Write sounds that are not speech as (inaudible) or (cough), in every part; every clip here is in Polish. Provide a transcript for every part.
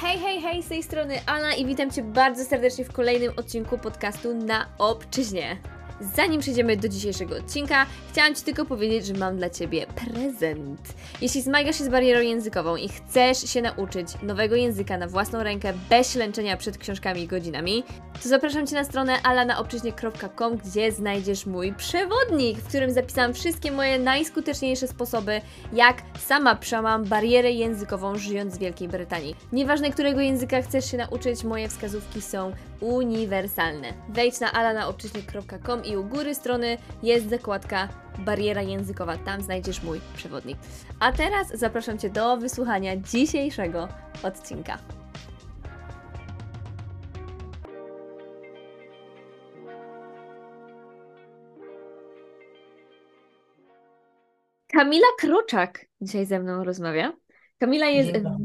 Hej, hej, hej, z tej strony Anna i witam Cię bardzo serdecznie w kolejnym odcinku podcastu na obczyźnie. Zanim przejdziemy do dzisiejszego odcinka, chciałam Ci tylko powiedzieć, że mam dla Ciebie prezent. Jeśli zmagasz się z barierą językową i chcesz się nauczyć nowego języka na własną rękę bez ślęczenia przed książkami i godzinami, to zapraszam Cię na stronę alanaobczyźnie.com, gdzie znajdziesz mój przewodnik, w którym zapisałam wszystkie moje najskuteczniejsze sposoby, jak sama przełamam barierę językową żyjąc w Wielkiej Brytanii. Nieważne, którego języka chcesz się nauczyć, moje wskazówki są uniwersalne. Wejdź na alanaobczyźnie.com i u góry strony jest zakładka bariera językowa. Tam znajdziesz mój przewodnik. A teraz zapraszam Cię do wysłuchania dzisiejszego odcinka. Kamila Kroczak dzisiaj ze mną rozmawia. Kamila jest. E,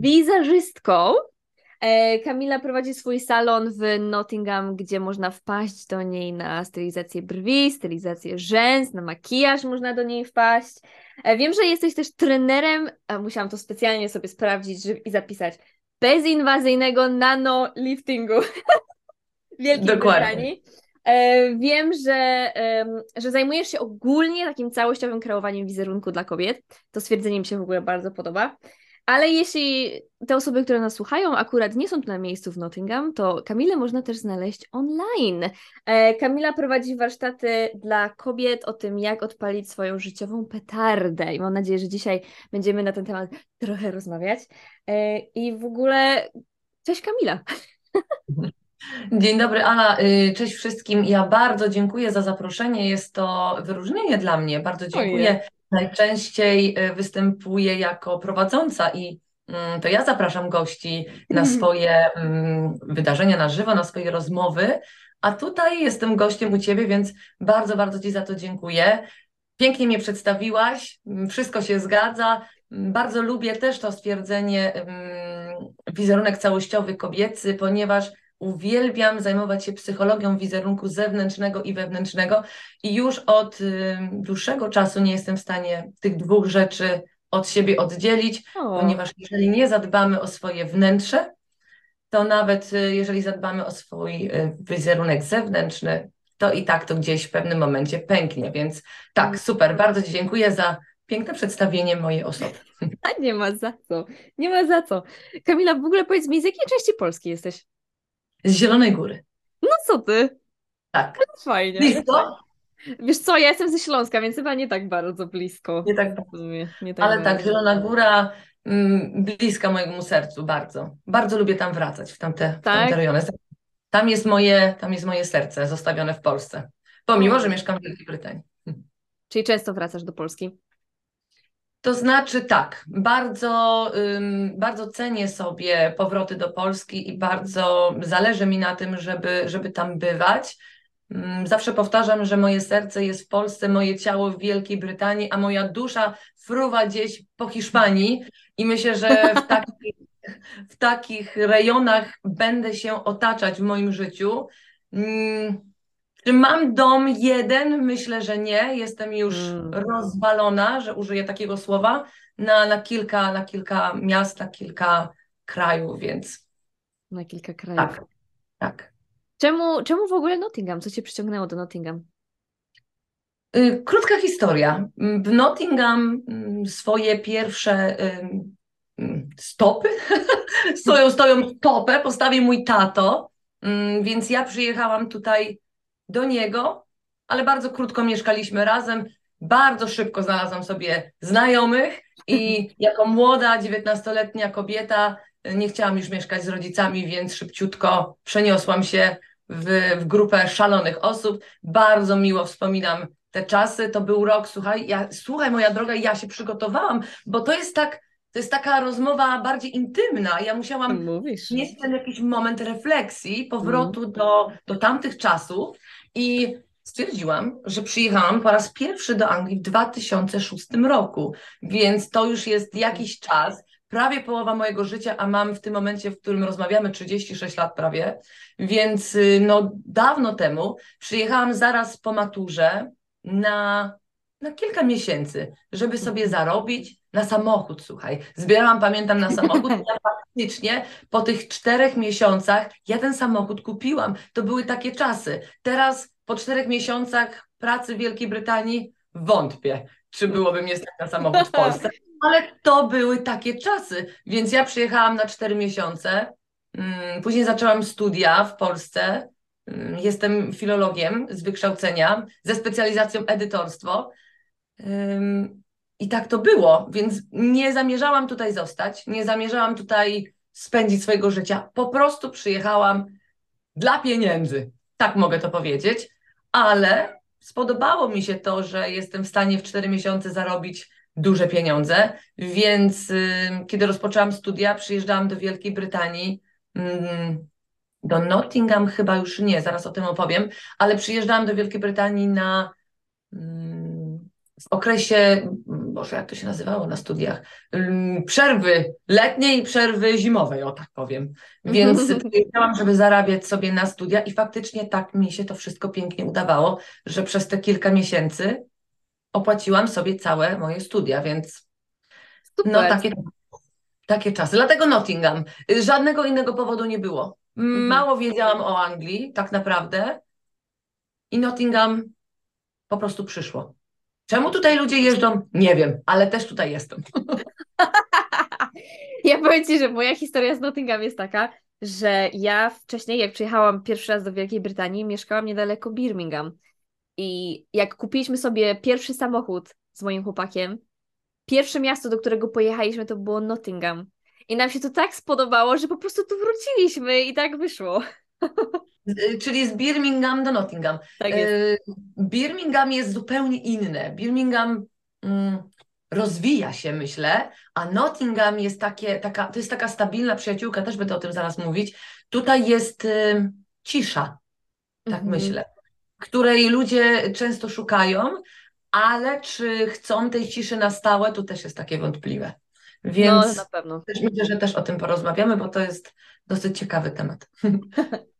Kamila prowadzi swój salon w Nottingham, gdzie można wpaść do niej na stylizację brwi, stylizację rzęs, na makijaż można do niej wpaść. E, Wiem, że jesteś też trenerem, a musiałam to specjalnie sobie sprawdzić żeby, i zapisać, bezinwazyjnego nanoliftingu (laughs) Wielkiej Dokładnie. Brytanii. E, Wiem, że, że zajmujesz się ogólnie takim całościowym kreowaniem wizerunku dla kobiet. To stwierdzenie mi się w ogóle bardzo podoba. Ale jeśli te osoby, które nas słuchają, akurat nie są tu na miejscu w Nottingham, to Kamilę można też znaleźć online. E, Kamila prowadzi warsztaty dla kobiet o tym, jak odpalić swoją życiową petardę. I mam nadzieję, że dzisiaj będziemy na ten temat trochę rozmawiać. E, I w ogóle, cześć Kamila. Dzień dobry, Ala. y, Cześć wszystkim. Ja bardzo dziękuję za zaproszenie. Jest to wyróżnienie dla mnie. Bardzo dziękuję. Najczęściej y, występuję jako prowadząca i mm, to ja zapraszam gości na swoje mm, wydarzenia na żywo, na swoje rozmowy. A tutaj jestem gościem u Ciebie, więc bardzo, bardzo Ci za to dziękuję. Pięknie mnie przedstawiłaś, mm, wszystko się zgadza. Bardzo lubię też to stwierdzenie wizerunek całościowy kobiecy, ponieważ uwielbiam zajmować się psychologią wizerunku zewnętrznego i wewnętrznego i już od y, dłuższego czasu nie jestem w stanie tych dwóch rzeczy od siebie oddzielić, O, ponieważ jeżeli nie zadbamy o swoje wnętrze, to nawet y, jeżeli zadbamy o swój y, wizerunek zewnętrzny, to i tak to gdzieś w pewnym momencie pęknie. Więc tak, super, bardzo Ci dziękuję za piękne przedstawienie mojej osoby. (laughs) a nie ma za co. Nie ma za co. Kamila, w ogóle powiedz mi, z jakiej części Polski jesteś? Z Zielonej Góry. No co ty? Tak. Fajnie. Blisko? Wiesz co, ja jestem ze Śląska, więc chyba nie tak bardzo blisko. Nie tak sumie, nie tak Ale tak, bardzo. Zielona Góra mm, bliska mojemu sercu bardzo. Bardzo lubię tam wracać, w tamte, w Tak? tamte rejony. Tam jest moje, tam jest moje serce zostawione w Polsce. Pomimo, że mieszkam w Wielkiej Brytanii. Czyli często wracasz do Polski? To znaczy tak, bardzo, bardzo cenię sobie powroty do Polski i bardzo zależy mi na tym, żeby, żeby tam bywać. Zawsze powtarzam, że moje serce jest w Polsce, moje ciało w Wielkiej Brytanii, a moja dusza fruwa gdzieś po Hiszpanii i myślę, że w (laughs) takich, w takich rejonach będę się otaczać w moim życiu. Czy mam dom jeden? Myślę, że nie. Jestem już Mm. rozwalona, że użyję takiego słowa, na, na kilka, na kilka miast, na kilka krajów, więc Na kilka krajów. tak, tak. Czemu, czemu w ogóle Nottingham? Co cię przyciągnęło do Nottingham? Y, Krótka historia. W Nottingham mm, swoje pierwsze ym, stopy, (laughs) swoją, swoją stopę postawił mój tato, Ym, więc ja przyjechałam tutaj do niego, ale bardzo krótko mieszkaliśmy razem. Bardzo szybko znalazłam sobie znajomych i (laughs) jako młoda, 19-letnia kobieta y, nie chciałam już mieszkać z rodzicami, więc szybciutko przeniosłam się w, w grupę szalonych osób. Bardzo miło wspominam te czasy. To był rok, słuchaj, ja, słuchaj moja droga, ja się przygotowałam, bo to jest tak, to jest taka rozmowa bardziej intymna. Ja musiałam Mówisz. mieć ten jakiś moment refleksji, powrotu do, do tamtych czasów i stwierdziłam, że przyjechałam po raz pierwszy do Anglii w 2006 roku, więc to już jest jakiś czas, prawie połowa mojego życia, a mam w tym momencie, w którym rozmawiamy, 36 lat prawie, więc y, no dawno temu przyjechałam zaraz po maturze na na kilka miesięcy, żeby sobie zarobić na samochód, słuchaj. Zbierałam, pamiętam, na samochód. (laughs) Ja faktycznie po tych czterech miesiącach ja ten samochód kupiłam. To były takie czasy. Teraz po czterech miesiącach pracy w Wielkiej Brytanii wątpię, czy byłoby mnie stać na samochód w Polsce. Ale to były takie czasy, więc ja przyjechałam na cztery miesiące. Mm, później zaczęłam studia w Polsce. Mm, jestem filologiem z wykształcenia, ze specjalizacją edytorstwo. I tak to było, więc nie zamierzałam tutaj zostać, nie zamierzałam tutaj spędzić swojego życia. Po prostu przyjechałam dla pieniędzy, tak mogę to powiedzieć, ale spodobało mi się to, że jestem w stanie w 4 miesiące zarobić duże pieniądze, więc kiedy rozpoczęłam studia, przyjeżdżałam do Wielkiej Brytanii, do Nottingham chyba już nie, zaraz o tym opowiem, ale przyjeżdżałam do Wielkiej Brytanii na y, w okresie, Boże, jak to się nazywało na studiach, przerwy letniej i przerwy zimowej, o tak powiem. Więc (laughs) wiedziałam, żeby zarabiać sobie na studia i faktycznie tak mi się to wszystko pięknie udawało, że przez te kilka miesięcy opłaciłam sobie całe moje studia, więc Super. no takie, takie czasy. Dlatego Nottingham. Żadnego innego powodu nie było. Mhm. Mało wiedziałam o Anglii, tak naprawdę. I Nottingham po prostu przyszło. Czemu tutaj ludzie jeżdżą? Nie wiem, ale też tutaj jestem. (laughs) ja powiem Ci, że moja historia z Nottingham jest taka, że ja wcześniej, jak przyjechałam pierwszy raz do Wielkiej Brytanii, mieszkałam niedaleko Birmingham. I jak kupiliśmy sobie pierwszy samochód z moim chłopakiem, pierwsze miasto, do którego pojechaliśmy, to było Nottingham. I nam się to tak spodobało, że po prostu tu wróciliśmy i tak wyszło. Czyli z Birmingham do Nottingham. Tak jest. Y, Birmingham jest zupełnie inne. Birmingham mm, rozwija się, myślę, a Nottingham jest takie, taka, to jest taka stabilna przyjaciółka, też będę o tym zaraz mówić. Tutaj jest y, cisza, tak mhm. myślę, której ludzie często szukają, ale czy chcą tej ciszy na stałe, to też jest takie wątpliwe. Więc no, na pewno. Też myślę, że też o tym porozmawiamy, bo to jest dosyć ciekawy temat. (laughs)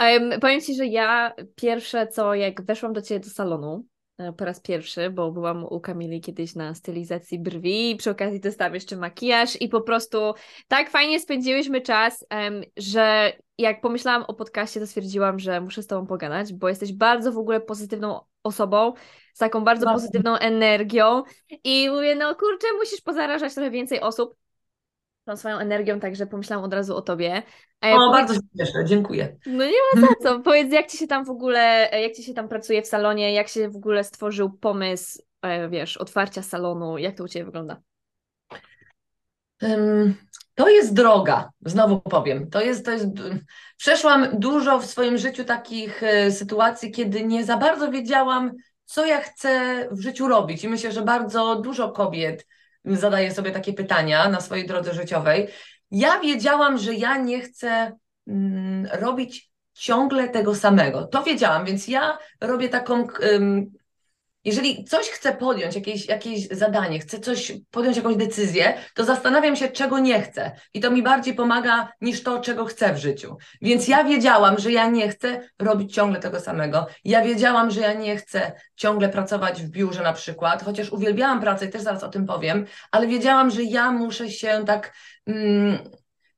Um, powiem Ci, że ja pierwsze co, jak weszłam do Ciebie do salonu, e, po raz pierwszy, bo byłam u Kamili kiedyś na stylizacji brwi i przy okazji dostałam jeszcze makijaż i po prostu tak fajnie spędziłyśmy czas, że jak pomyślałam o podcaście, to stwierdziłam, że muszę z Tobą pogadać, bo jesteś bardzo w ogóle pozytywną osobą, z taką bardzo pozytywną energią i mówię, no kurczę, musisz pozarażać trochę więcej osób, tą swoją energią, także pomyślałam od razu o tobie. E, o, powiedz... bardzo się cieszę, dziękuję. No nie ma za co. (laughs) Powiedz, jak ci się tam w ogóle, jak ci się tam pracuje w salonie, jak się w ogóle stworzył pomysł, e, wiesz, otwarcia salonu, jak to u Ciebie wygląda? Um, to jest droga, znowu powiem. To jest, to jest. Przeszłam dużo w swoim życiu takich e, sytuacji, kiedy nie za bardzo wiedziałam, co ja chcę w życiu robić. I myślę, że bardzo dużo kobiet zadaję sobie takie pytania na swojej drodze życiowej. Ja wiedziałam, że ja nie chcę mm, robić ciągle tego samego. To wiedziałam, więc ja robię taką jeżeli coś chcę podjąć, jakieś, jakieś zadanie, chcę coś podjąć jakąś decyzję, to zastanawiam się, czego nie chcę. I to mi bardziej pomaga niż to, czego chcę w życiu. Więc ja wiedziałam, że ja nie chcę robić ciągle tego samego. Ja wiedziałam, że ja nie chcę ciągle pracować w biurze na przykład, chociaż uwielbiałam pracę i też zaraz o tym powiem, ale wiedziałam, że ja muszę się tak. Mm,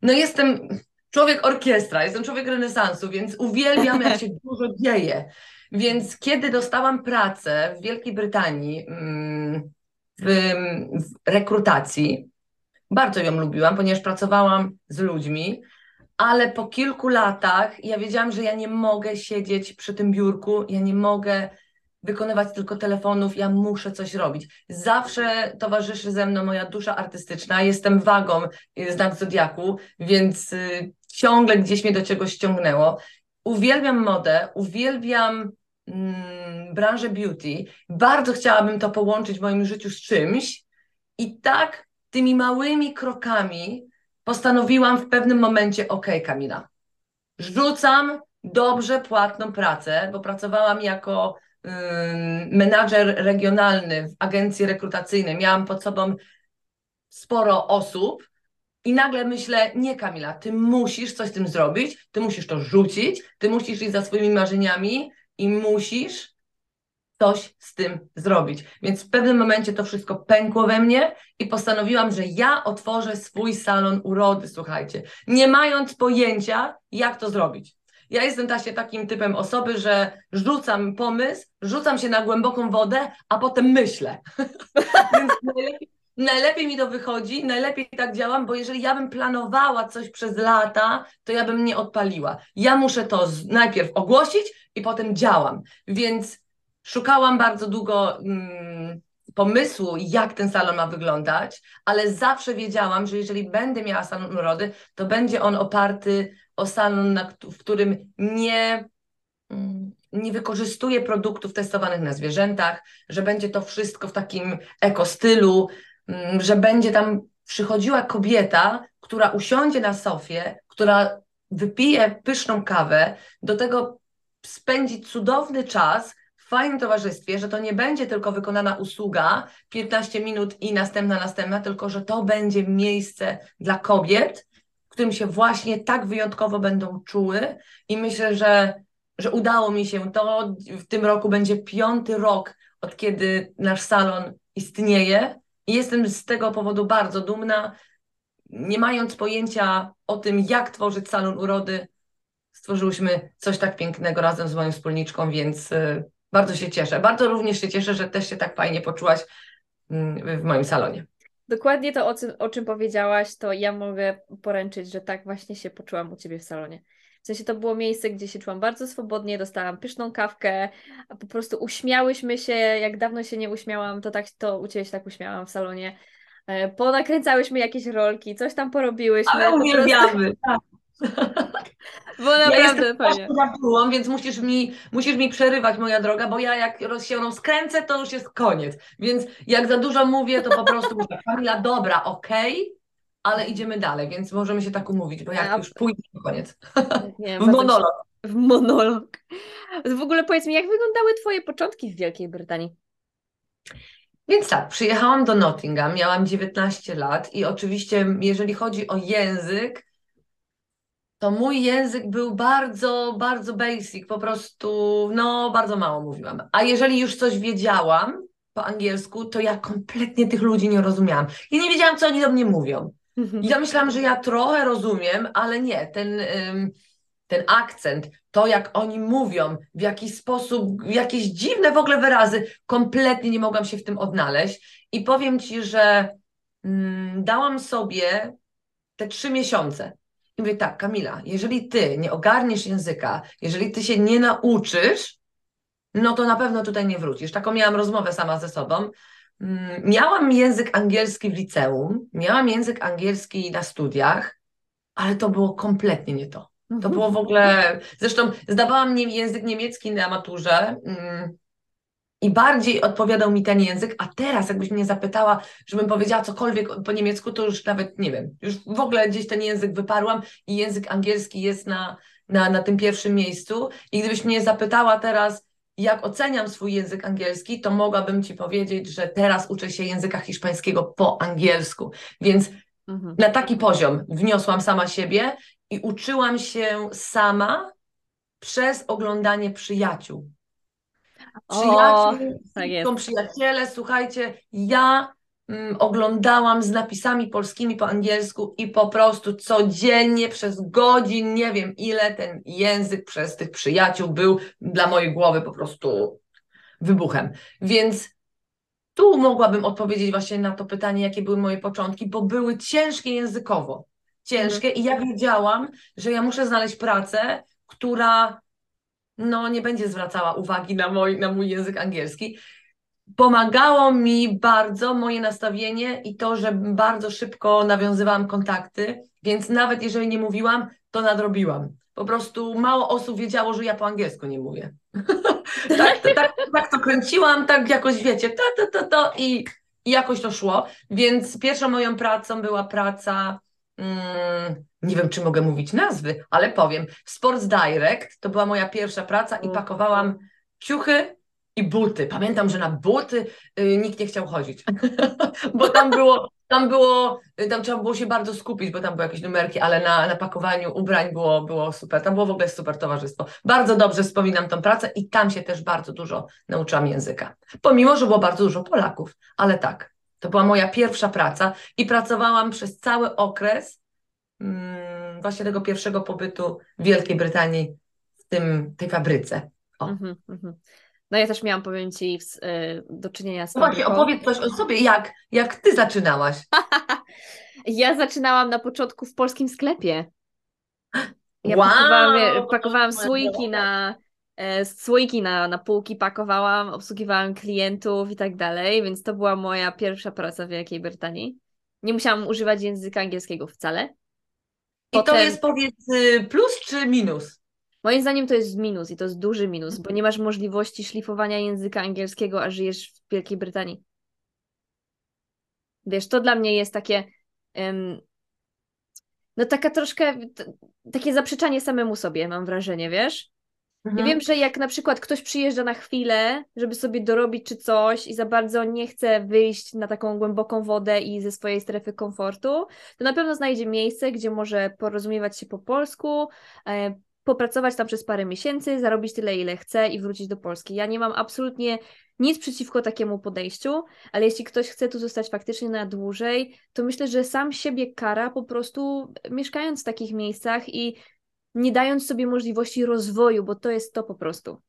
no jestem człowiek orkiestra, jestem człowiek renesansu, więc uwielbiam, jak się (laughs) dużo dzieje. Więc kiedy dostałam pracę w Wielkiej Brytanii mm, w, w rekrutacji, bardzo ją lubiłam, ponieważ pracowałam z ludźmi, ale po kilku latach ja wiedziałam, że ja nie mogę siedzieć przy tym biurku, ja nie mogę wykonywać tylko telefonów, ja muszę coś robić. Zawsze towarzyszy ze mną moja dusza artystyczna, jestem wagą znak Zodiaku, więc y, ciągle gdzieś mnie do czegoś ściągnęło. Uwielbiam modę, uwielbiam mm, branżę beauty. Bardzo chciałabym to połączyć w moim życiu z czymś i tak tymi małymi krokami postanowiłam w pewnym momencie, ok, Kamila, rzucam dobrze płatną pracę, bo pracowałam jako menadżer regionalny w agencji rekrutacyjnej, miałam pod sobą sporo osób i nagle myślę, nie Kamila, ty musisz coś z tym zrobić, ty musisz to rzucić, ty musisz iść za swoimi marzeniami i musisz coś z tym zrobić. Więc w pewnym momencie to wszystko pękło we mnie i postanowiłam, że ja otworzę swój salon urody, słuchajcie, nie mając pojęcia, jak to zrobić. Ja jestem właśnie takim typem osoby, że rzucam pomysł, rzucam się na głęboką wodę, a potem myślę. (laughs) Więc najlepiej, najlepiej mi to wychodzi, najlepiej tak działam, bo jeżeli ja bym planowała coś przez lata, to ja bym nie odpaliła. Ja muszę to najpierw ogłosić i potem działam. Więc szukałam bardzo długo mm, pomysłu, jak ten salon ma wyglądać, ale zawsze wiedziałam, że jeżeli będę miała salon urody, to będzie on oparty o salon, w którym nie, mm, nie wykorzystuję produktów testowanych na zwierzętach, że będzie to wszystko w takim ekostylu, że będzie tam przychodziła kobieta, która usiądzie na sofie, która wypije pyszną kawę, do tego spędzi cudowny czas w fajnym towarzystwie, że to nie będzie tylko wykonana usługa 15 minut i następna, następna, tylko że to będzie miejsce dla kobiet, w którym się właśnie tak wyjątkowo będą czuły i myślę, że, że udało mi się to. W tym roku będzie piąty rok, od kiedy nasz salon istnieje jestem z tego powodu bardzo dumna. Nie mając pojęcia o tym, jak tworzyć salon urody, stworzyłyśmy coś tak pięknego razem z moją wspólniczką, więc y, bardzo się cieszę. Bardzo również się cieszę, że też się tak fajnie poczułaś mm, w moim salonie. Dokładnie to, o o czym powiedziałaś, to ja mogę poręczyć, że tak właśnie się poczułam u Ciebie w salonie. W sensie to było miejsce, gdzie się czułam bardzo swobodnie, dostałam pyszną kawkę, a po prostu uśmiałyśmy się, jak dawno się nie uśmiałam, to tak to u Ciebie się tak uśmiałam w salonie. E, ponakręcałyśmy jakieś rolki, coś tam porobiłyśmy. Ale uwielbiamy, (laughs) tak. Bo naprawdę ja fajnie. Byłam, więc musisz mi, musisz mi przerywać, moja droga, bo ja jak się skręcę, to już jest koniec. Więc jak za dużo mówię, to po prostu mówię, Kamila, dobra, okej, okay, ale idziemy dalej, więc możemy się tak umówić, bo jak ja... już pójdę, to koniec. (laughs) Nie, w monolog. W monolog. W ogóle powiedz mi, jak wyglądały Twoje początki w Wielkiej Brytanii? Więc tak, przyjechałam do Nottingham, miałam 19 lat i oczywiście, jeżeli chodzi o język, to mój język był bardzo, bardzo basic, po prostu, no, bardzo mało mówiłam. A jeżeli już coś wiedziałam po angielsku, to ja kompletnie tych ludzi nie rozumiałam. I nie wiedziałam, co oni do mnie mówią. I ja myślałam, że ja trochę rozumiem, ale nie, ten, ten akcent, to jak oni mówią, w jaki sposób, jakieś dziwne w ogóle wyrazy, kompletnie nie mogłam się w tym odnaleźć. I powiem Ci, że mm, dałam sobie te trzy miesiące i mówię tak, Kamila, jeżeli ty nie ogarniesz języka, jeżeli ty się nie nauczysz, no to na pewno tutaj nie wrócisz. Taką miałam rozmowę sama ze sobą. Mm, miałam język angielski w liceum, miałam język angielski na studiach, ale to było kompletnie nie to. To było w ogóle. Zresztą zdawałam język niemiecki na maturze. Mm, i bardziej odpowiadał mi ten język, a teraz jakbyś mnie zapytała, żebym powiedziała cokolwiek po niemiecku, to już nawet nie wiem, już w ogóle gdzieś ten język wyparłam i język angielski jest na, na, na tym pierwszym miejscu i gdybyś mnie zapytała teraz, jak oceniam swój język angielski, to mogłabym Ci powiedzieć, że teraz uczę się języka hiszpańskiego po angielsku, więc mhm. na taki poziom wniosłam sama siebie i uczyłam się sama przez oglądanie przyjaciół. Przyjaciół, tak są przyjaciele, słuchajcie, ja oglądałam z napisami polskimi po angielsku i po prostu codziennie przez godzin, nie wiem ile ten język przez tych przyjaciół był dla mojej głowy po prostu wybuchem. Więc tu mogłabym odpowiedzieć właśnie na to pytanie, jakie były moje początki, bo były ciężkie językowo. Ciężkie mhm. i ja wiedziałam, że ja muszę znaleźć pracę, która no, nie będzie zwracała uwagi na mój, na mój język angielski. Pomagało mi bardzo moje nastawienie i to, że bardzo szybko nawiązywałam kontakty, więc nawet jeżeli nie mówiłam, to nadrobiłam. Po prostu mało osób wiedziało, że ja po angielsku nie mówię. (laughs) tak, to, tak, tak to kręciłam, tak jakoś wiecie, to, to, to, to i, i jakoś to szło. Więc pierwszą moją pracą była praca Mm, nie wiem, czy mogę mówić nazwy, ale powiem. Sports Direct to była moja pierwsza praca i pakowałam ciuchy i buty. Pamiętam, że na buty y, nikt nie chciał chodzić, (laughs) bo tam było tam było, tam trzeba było się bardzo skupić, bo tam były jakieś numerki, ale na, na pakowaniu ubrań było, było super. Tam było w ogóle super towarzystwo. Bardzo dobrze wspominam tą pracę i tam się też bardzo dużo nauczyłam języka. Pomimo, że było bardzo dużo Polaków, ale tak. To była moja pierwsza praca i pracowałam przez cały okres mm, właśnie tego pierwszego pobytu w Wielkiej Brytanii w tym, tej fabryce. Mhm, mhm. No ja też miałam, powiem Ci, y, do czynienia z Właśnie, opowiedz coś o sobie, jak, jak Ty zaczynałaś? (laughs) ja zaczynałam na początku w polskim sklepie. Ja wow, pakowałam, pakowałam słoiki na, e, słoiki na, na półki, pakowałam, obsługiwałam klientów i tak dalej, więc to była moja pierwsza praca w Wielkiej Brytanii. Nie musiałam używać języka angielskiego wcale. Potem... I to jest powiedz y, plus czy minus? Moim zdaniem to jest minus i to jest duży minus, bo nie masz możliwości szlifowania języka angielskiego, a żyjesz w Wielkiej Brytanii. Wiesz, to dla mnie jest takie. Um, no, taka troszkę. Takie zaprzeczanie samemu sobie, mam wrażenie, wiesz? Mhm. Ja wiem, że jak na przykład ktoś przyjeżdża na chwilę, żeby sobie dorobić czy coś i za bardzo nie chce wyjść na taką głęboką wodę i ze swojej strefy komfortu, to na pewno znajdzie miejsce, gdzie może porozumiewać się po polsku, e, popracować tam przez parę miesięcy, zarobić tyle, ile chce i wrócić do Polski. Ja nie mam absolutnie nic przeciwko takiemu podejściu, ale jeśli ktoś chce tu zostać faktycznie na dłużej, to myślę, że sam siebie kara po prostu mieszkając w takich miejscach i nie dając sobie możliwości rozwoju, bo to jest to po prostu.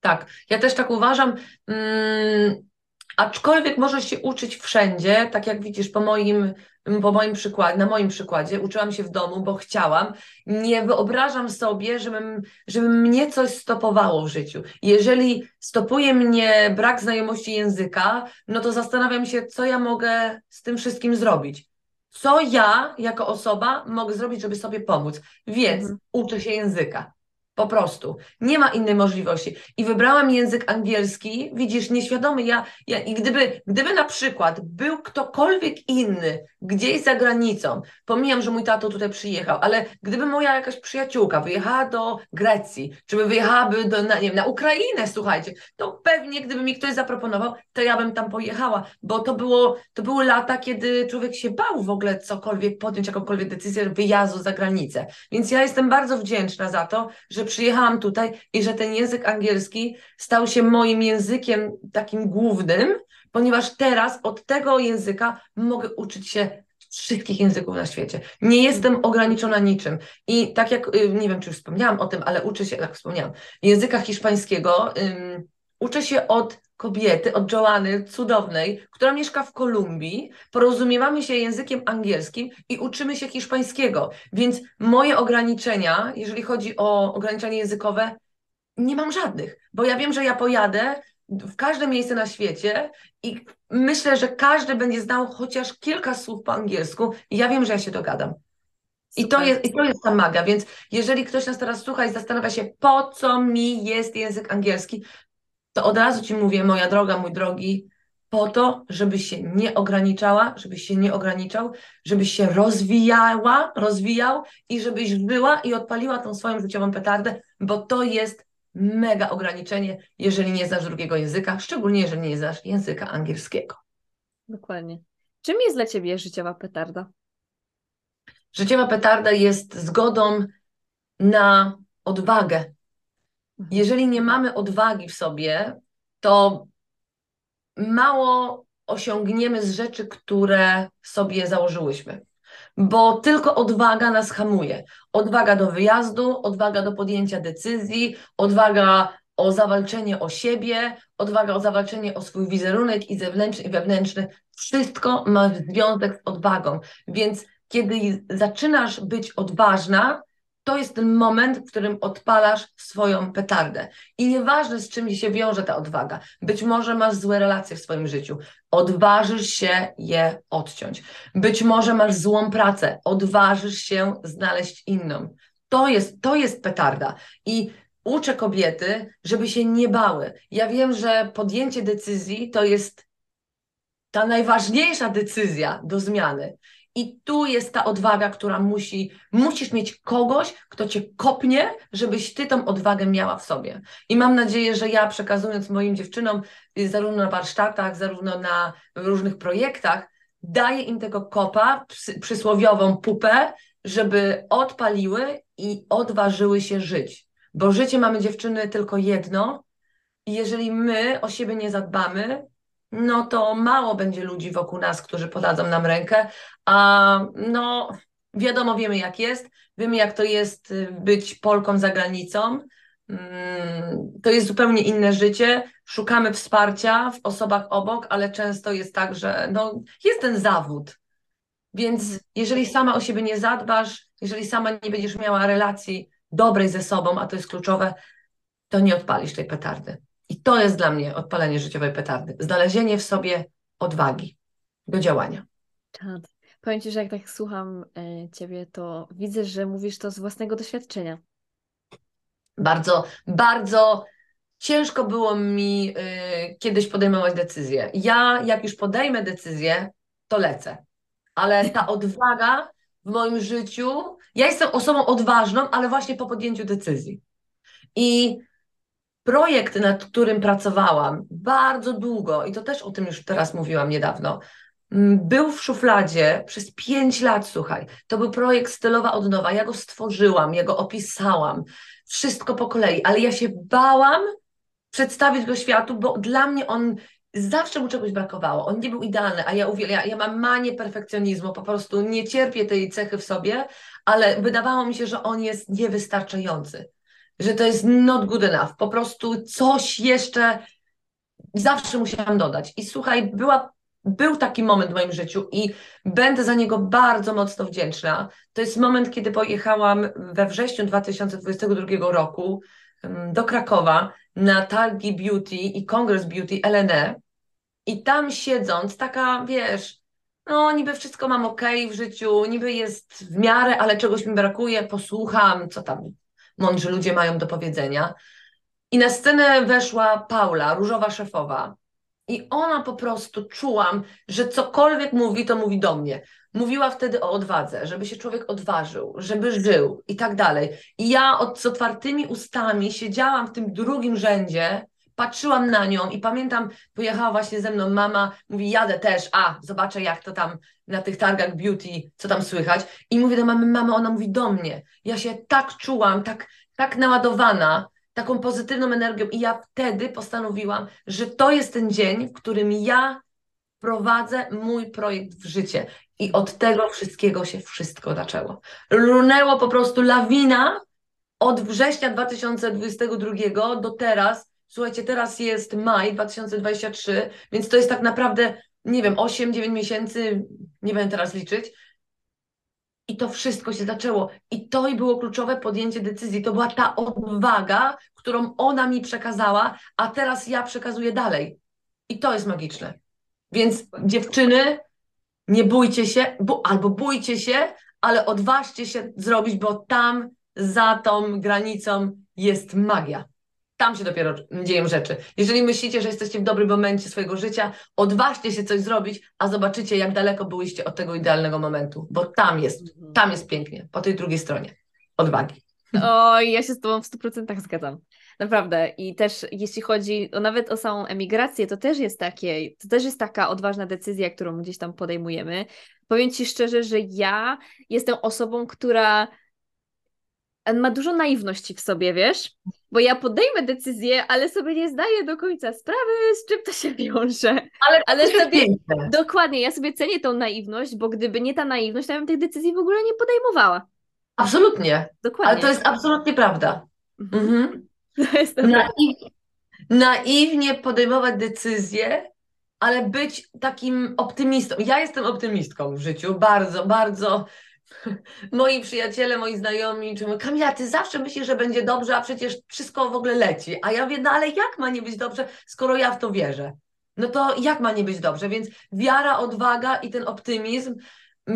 Tak, ja też tak uważam. Hmm, aczkolwiek możesz się uczyć wszędzie, tak jak widzisz po moim po moim przykładzie, na moim przykładzie, uczyłam się w domu, bo chciałam. Nie wyobrażam sobie, żebym, żeby mnie coś stopowało w życiu. Jeżeli stopuje mnie brak znajomości języka, no to zastanawiam się, co ja mogę z tym wszystkim zrobić. Co ja, jako osoba, mogę zrobić, żeby sobie pomóc. Więc mhm. uczę się języka. Po prostu. Nie ma innej możliwości. I wybrałam język angielski, widzisz, nieświadomy ja, ja i gdyby, gdyby na przykład był ktokolwiek inny gdzieś za granicą, pomijam, że mój tato tutaj przyjechał, ale gdyby moja jakaś przyjaciółka wyjechała do Grecji, czy by wyjechałaby do, na, nie wiem, na Ukrainę, słuchajcie, to pewnie gdyby mi ktoś zaproponował, to ja bym tam pojechała, bo to było, to były lata, kiedy człowiek się bał w ogóle cokolwiek podjąć, jakąkolwiek decyzję wyjazdu za granicę. Więc ja jestem bardzo wdzięczna za to, że przyjechałam tutaj i że ten język angielski stał się moim językiem takim głównym, ponieważ teraz od tego języka mogę uczyć się wszystkich języków na świecie. Nie jestem ograniczona niczym. I tak jak, y, nie wiem, czy już wspomniałam o tym, ale uczę się, tak wspomniałam, języka hiszpańskiego, um, uczę się od kobiety, od Joanny, cudownej, która mieszka w Kolumbii, porozumiewamy się językiem angielskim i uczymy się hiszpańskiego. Więc moje ograniczenia, jeżeli chodzi o ograniczenia językowe, nie mam żadnych, bo ja wiem, że ja pojadę w każde miejsce na świecie i myślę, że każdy będzie znał chociaż kilka słów po angielsku i ja wiem, że ja się dogadam. I to, jest, I to jest ta maga, więc jeżeli ktoś nas teraz słucha i zastanawia się, po co mi jest język angielski, to od razu Ci mówię, moja droga, mój drogi, po to, żebyś się nie ograniczała, żebyś się nie ograniczał, żebyś się rozwijała, rozwijał i żebyś była i odpaliła tą swoją życiową petardę, bo to jest mega ograniczenie, jeżeli nie znasz drugiego języka, szczególnie jeżeli nie znasz języka angielskiego. Dokładnie. Czym jest dla Ciebie życiowa petarda? Życiowa petarda jest zgodą na odwagę. Mhm. Jeżeli nie mamy odwagi w sobie, to mało osiągniemy z rzeczy, które sobie założyłyśmy bo tylko odwaga nas hamuje. Odwaga do wyjazdu, odwaga do podjęcia decyzji, odwaga o zawalczenie o siebie, odwaga o zawalczenie o swój wizerunek i zewnętrzny, i wewnętrzny. Wszystko ma związek z odwagą. Więc kiedy zaczynasz być odważna, to jest ten moment, w którym odpalasz swoją petardę. I nieważne, z czym się wiąże ta odwaga. Być może masz złe relacje w swoim życiu. Odważysz się je odciąć. Być może masz złą pracę. Odważysz się znaleźć inną. To jest, to jest petarda. I uczę kobiety, żeby się nie bały. Ja wiem, że podjęcie decyzji to jest ta najważniejsza decyzja do zmiany. I tu jest ta odwaga, która musi, musisz mieć kogoś, kto cię kopnie, żebyś ty tą odwagę miała w sobie. I mam nadzieję, że ja przekazując moim dziewczynom, y, zarówno na warsztatach, zarówno na różnych projektach, daję im tego kopa, przysłowiową pupę, żeby odpaliły i odważyły się żyć. Bo życie mamy dziewczyny tylko jedno, i jeżeli my o siebie nie zadbamy, no to mało będzie ludzi wokół nas, którzy podadzą nam rękę, a no wiadomo, wiemy jak jest, wiemy jak to jest y, być Polką za granicą, mm, to jest zupełnie inne życie, szukamy wsparcia w osobach obok, ale często jest tak, że no, jest ten zawód, więc jeżeli sama o siebie nie zadbasz, jeżeli sama nie będziesz miała relacji dobrej ze sobą, a to jest kluczowe, to nie odpalisz tej petardy. I to jest dla mnie odpalenie życiowej petardy. Znalezienie w sobie odwagi do działania. Czad. Powiem Ci, że jak tak słucham e, Ciebie, to widzę, że mówisz to z własnego doświadczenia. Bardzo, bardzo ciężko było mi y, kiedyś podejmować decyzję. Ja, jak już podejmę decyzję, to lecę. Ale ta (laughs) odwaga w moim życiu, ja jestem osobą odważną, ale właśnie po podjęciu decyzji. I projekt, nad którym pracowałam bardzo długo, i to też o tym już teraz mówiłam niedawno, był w szufladzie przez pięć lat, słuchaj. To był projekt Stylowa Odnowa. Ja go stworzyłam, ja go opisałam, wszystko po kolei, ale ja się bałam przedstawić go światu, bo dla mnie on zawsze mu czegoś brakowało. On nie był idealny, a ja, ja, ja mam manię perfekcjonizmu, po prostu nie cierpię tej cechy w sobie, ale wydawało mi się, że on jest niewystarczający że to jest not good enough. Po prostu coś jeszcze zawsze musiałam dodać. I słuchaj, była, był taki moment w moim życiu i będę za niego bardzo mocno wdzięczna. To jest moment, kiedy pojechałam we wrześniu 2022 roku do Krakowa na targi beauty i kongres beauty LNE. I tam siedząc, taka wiesz, no niby wszystko mam ok w życiu, niby jest w miarę, ale czegoś mi brakuje, posłucham, co tam mądrzy ludzie mają do powiedzenia. I na scenę weszła Paula, różowa szefowa. I ona po prostu czułam, że cokolwiek mówi, to mówi do mnie. Mówiła wtedy o odwadze, żeby się człowiek odważył, żeby żył i tak dalej. I ja od, z otwartymi ustami siedziałam w tym drugim rzędzie, patrzyłam na nią i pamiętam, pojechała właśnie ze mną mama, mówi jadę też, a zobaczę jak to tam na tych targach beauty, co tam słychać. I mówię do mamy, mama, ona mówi do mnie. Ja się tak czułam, tak, tak naładowana, taką pozytywną energią i ja wtedy postanowiłam, że to jest ten dzień, w którym ja prowadzę mój projekt w życie. I od tego wszystkiego się wszystko zaczęło. Runęło po prostu lawina od września 2022 do teraz. Słuchajcie, teraz jest maj 2023, więc to jest tak naprawdę nie wiem, 8-9 miesięcy, nie będę teraz liczyć. I to wszystko się zaczęło. I to i było kluczowe podjęcie decyzji. To była ta odwaga, którą ona mi przekazała, a teraz ja przekazuję dalej. I to jest magiczne. Więc dziewczyny, nie bójcie się, bo, albo bójcie się, ale odważcie się zrobić, bo tam za tą granicą jest magia tam się dopiero dzieją rzeczy. Jeżeli myślicie, że jesteście w dobrym momencie swojego życia, odważcie się coś zrobić, a zobaczycie, jak daleko byłyście od tego idealnego momentu, bo tam jest, mhm. tam jest pięknie, po tej drugiej stronie. Odwagi. Oj, ja się z Tobą w 100% zgadzam. Naprawdę. I też jeśli chodzi o, nawet o samą emigrację, to też jest takie, to też jest taka odważna decyzja, którą gdzieś tam podejmujemy. Powiem Ci szczerze, że ja jestem osobą, która ma dużo naiwności w sobie, wiesz? Bo ja podejmę decyzję, ale sobie nie zdaję do końca sprawy, z czym to się wiąże. Ale, ale sobie. Dokładnie, ja sobie cenię tą naiwność, bo gdyby nie ta naiwność, to ja bym tych decyzji w ogóle nie podejmowała. Absolutnie. Dokładnie. Ale to jest absolutnie prawda. Mhm. mhm. (laughs) To jest Naiw... Naiwnie podejmować decyzje, ale być takim optymistą. Ja jestem optymistką w życiu, bardzo, bardzo (laughs) moi przyjaciele, moi znajomi, czy mówią, Kamila, ty zawsze myślisz, że będzie dobrze, a przecież wszystko w ogóle leci. A ja wiem, no ale jak ma nie być dobrze, skoro ja w to wierzę? No to jak ma nie być dobrze? Więc wiara, odwaga i ten optymizm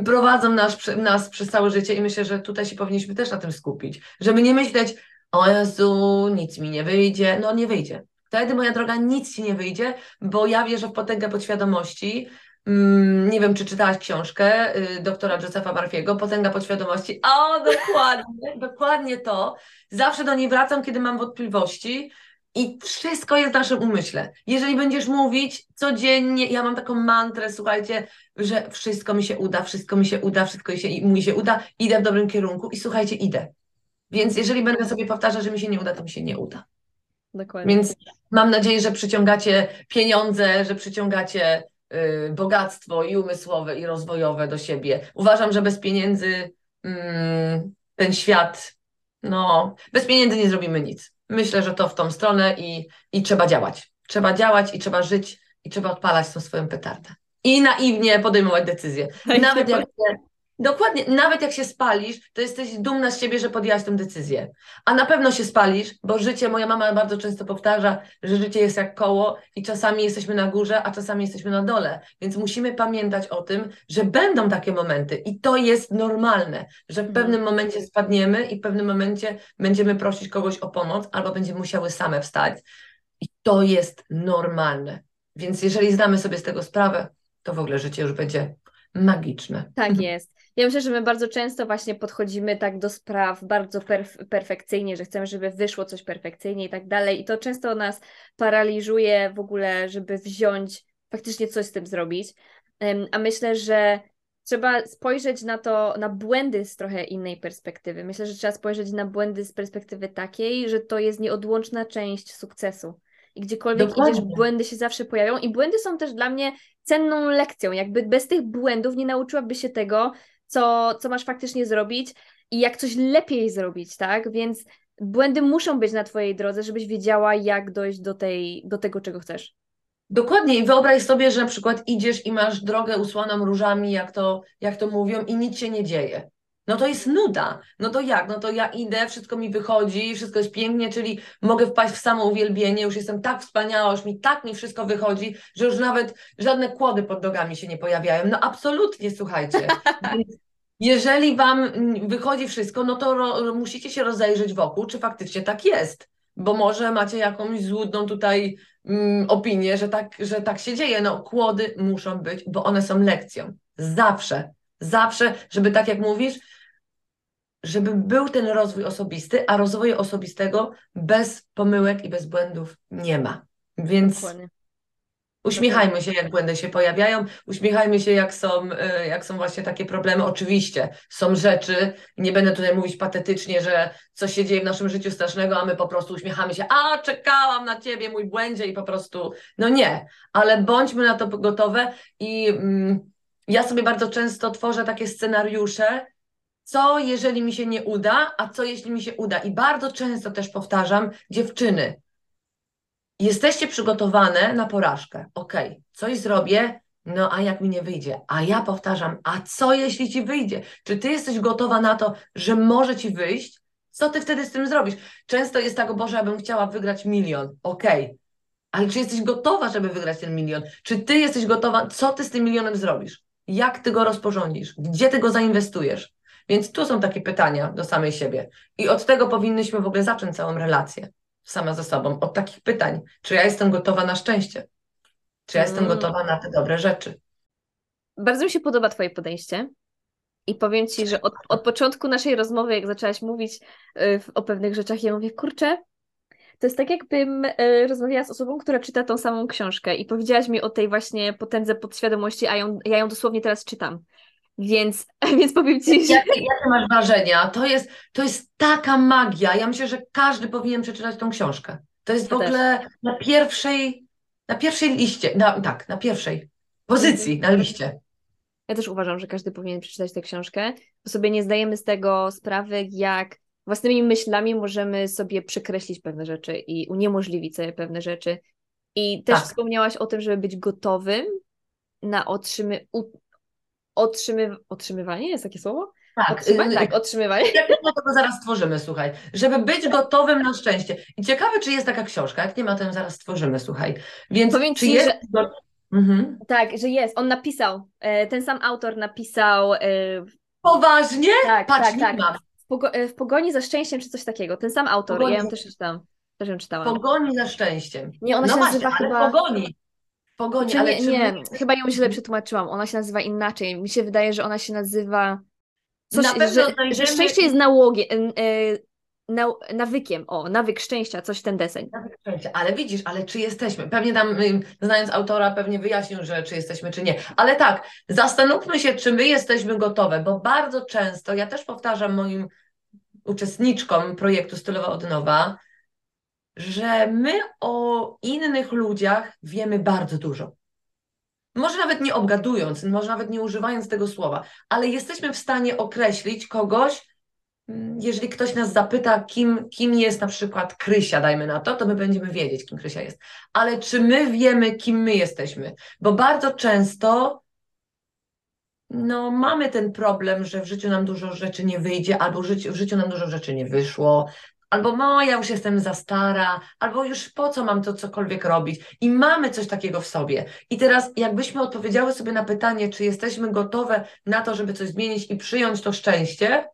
prowadzą nas, nas przez całe życie i myślę, że tutaj się powinniśmy też na tym skupić. Żeby nie myśleć, o Jezu, nic mi nie wyjdzie. No nie wyjdzie. Wtedy, moja droga, nic ci nie wyjdzie, bo ja wierzę w potęgę podświadomości, nie wiem, czy czytałaś książkę y, doktora Josepha Marfiego, Potęga podświadomości. O, dokładnie, (laughs) dokładnie to. Zawsze do niej wracam, kiedy mam wątpliwości I wszystko jest w naszym umyśle. Jeżeli będziesz mówić codziennie, ja mam taką mantrę, słuchajcie, że wszystko mi się uda, wszystko mi się uda, wszystko się, mi się uda, idę w dobrym kierunku i słuchajcie, idę. Więc jeżeli będę sobie powtarzać, że mi się nie uda, to mi się nie uda. Dokładnie. Więc mam nadzieję, że przyciągacie pieniądze, że przyciągacie bogactwo i umysłowe, i rozwojowe do siebie. Uważam, że bez pieniędzy mm, ten świat, no, bez pieniędzy nie zrobimy nic. Myślę, że to w tą stronę i, i trzeba działać. Trzeba działać i trzeba żyć i trzeba odpalać tą swoją petardę. I naiwnie podejmować decyzje. Nawet jak się, Dokładnie, nawet jak się spalisz, to jesteś dumna z siebie, że podjęłaś tę decyzję. A na pewno się spalisz, bo życie, moja mama bardzo często powtarza, że życie jest jak koło i czasami jesteśmy na górze, a czasami jesteśmy na dole. Więc musimy pamiętać o tym, że będą takie momenty i to jest normalne, że w pewnym mhm. momencie spadniemy i w pewnym momencie będziemy prosić kogoś o pomoc albo będziemy musiały same wstać. I to jest normalne. Więc jeżeli zdamy sobie z tego sprawę, to w ogóle życie już będzie magiczne. Tak jest. Ja myślę, że my bardzo często właśnie podchodzimy tak do spraw bardzo perf perfekcyjnie, że chcemy, żeby wyszło coś perfekcyjnie i tak dalej. I to często nas paraliżuje w ogóle, żeby wziąć, faktycznie coś z tym zrobić. A myślę, że trzeba spojrzeć na to, na błędy z trochę innej perspektywy. Myślę, że trzeba spojrzeć na błędy z perspektywy takiej, że to jest nieodłączna część sukcesu. I gdziekolwiek Dokładnie. idziesz, błędy się zawsze pojawią. I błędy są też dla mnie cenną lekcją. Jakby bez tych błędów nie nauczyłaby się tego, co, co masz faktycznie zrobić i jak coś lepiej zrobić, tak? Więc błędy muszą być na Twojej drodze, żebyś wiedziała, jak dojść do, tej, do tego, czego chcesz. Dokładnie i wyobraź sobie, że na przykład idziesz i masz drogę usłaną różami, jak to, jak to mówią, i nic się nie dzieje. No to jest nuda. No to jak? No to ja idę, wszystko mi wychodzi, wszystko jest pięknie, czyli mogę wpaść w samo uwielbienie, już jestem tak wspaniała, już mi tak mi wszystko wychodzi, że już nawet żadne kłody pod nogami się nie pojawiają. No absolutnie, słuchajcie. (laughs) jeżeli wam wychodzi wszystko, no to ro, musicie się rozejrzeć wokół, czy faktycznie tak jest. Bo może macie jakąś złudną tutaj mm, opinię, że tak, że tak się dzieje. No kłody muszą być, bo one są lekcją. Zawsze. Zawsze, żeby tak jak mówisz, żeby był ten rozwój osobisty, a rozwoju osobistego bez pomyłek i bez błędów nie ma. Więc Dokładnie. uśmiechajmy się, jak błędy się pojawiają, uśmiechajmy się, jak są, y, jak są właśnie takie problemy. Oczywiście są rzeczy, nie będę tutaj mówić patetycznie, że coś się dzieje w naszym życiu strasznego, a my po prostu uśmiechamy się, a czekałam na ciebie, mój błędzie i po prostu, no nie, ale bądźmy na to gotowe i mm, ja sobie bardzo często tworzę takie scenariusze, co jeżeli mi się nie uda, a co jeśli mi się uda. I bardzo często też powtarzam, dziewczyny, jesteście przygotowane na porażkę. Ok, coś zrobię, no a jak mi nie wyjdzie? A ja powtarzam, a co jeśli ci wyjdzie? Czy ty jesteś gotowa na to, że może ci wyjść? Co ty wtedy z tym zrobisz? Często jest tak, Boże, ja bym chciała wygrać milion. Okay. ale czy jesteś gotowa, żeby wygrać ten milion? Czy ty jesteś gotowa? Co ty z tym milionem zrobisz? Jak ty go rozporządzisz? Gdzie ty go zainwestujesz? Więc tu są takie pytania do samej siebie. I od tego powinnyśmy w ogóle zacząć całą relację sama ze sobą. Od takich pytań. Czy ja jestem gotowa na szczęście? Czy ja jestem mm. gotowa na te dobre rzeczy? Bardzo mi się podoba Twoje podejście. I powiem Ci, że od, od początku naszej rozmowy, jak zaczęłaś mówić y, o pewnych rzeczach, ja mówię, kurczę, to jest tak, jakbym y, rozmawiała z osobą, która czyta tą samą książkę i powiedziałaś mi o tej właśnie potędze podświadomości, a ją, ja ją dosłownie teraz czytam. Więc, (laughs) więc powiem Ci, że... Jakie, jakie masz wrażenia? To jest, to jest taka magia. Ja myślę, że każdy powinien przeczytać tą książkę. To jest ja w ogóle też. na pierwszej, na pierwszej liście, na, tak, na pierwszej pozycji na liście. Ja też uważam, że każdy powinien przeczytać tę książkę, bo sobie nie zdajemy z tego sprawy, jak własnymi myślami możemy sobie przekreślić pewne rzeczy i uniemożliwić sobie pewne rzeczy. I też tak. wspomniałaś o tym, żeby być gotowym na otrzymy, otrzymy, otrzymywanie, jest takie słowo? Tak, Otrzymać? tak, otrzymywanie. Jak to zaraz stworzymy, słuchaj. Żeby być gotowym na szczęście. I ciekawe, czy jest taka książka. Jak nie ma, to ją zaraz stworzymy, słuchaj. Więc Powiem czy ci, jest... Że... Mhm. Tak, że jest. On napisał, e, ten sam autor napisał... E, Poważnie? Tak, Patrz, tak, tak. Mam. W, e, w, pogoni za szczęściem, czy coś takiego. Ten sam autor, pogoni... ja ją też czytałam. Też ją czytałam. Pogoni za szczęściem. Nie, ona no się właśnie, nazywa chyba... pogoni. Pogoni, czy ale nie, nie, my... chyba ją źle przetłumaczyłam. Ona się nazywa inaczej. Mi się wydaje, że ona się nazywa. Coś, Na że, że szczęście jest nałogiem. nawykiem, o, nawyk szczęścia, coś ten deseń. Nawyk szczęścia, ale widzisz, ale czy jesteśmy? Pewnie tam, znając autora, pewnie wyjaśnił, że czy jesteśmy, czy nie. Ale tak, zastanówmy się, czy my jesteśmy gotowe, bo bardzo często, ja też powtarzam moim uczestniczkom projektu Stylowa od nowa, że my o innych ludziach wiemy bardzo dużo. Może nawet nie obgadując, może nawet nie używając tego słowa, ale jesteśmy w stanie określić kogoś, mm, jeżeli ktoś nas zapyta, kim, kim jest na przykład Krysia, dajmy na to, to my będziemy wiedzieć, kim Krysia jest. Ale czy my wiemy, kim my jesteśmy? Bo bardzo często no, mamy ten problem, że w życiu nam dużo rzeczy nie wyjdzie, albo w życiu, w życiu nam dużo rzeczy nie wyszło, albo no, ja już jestem za stara, albo już po co mam to cokolwiek robić. I mamy coś takiego w sobie. I teraz, jakbyśmy odpowiedziały sobie na pytanie, czy jesteśmy gotowe na to, żeby coś zmienić i przyjąć to szczęście,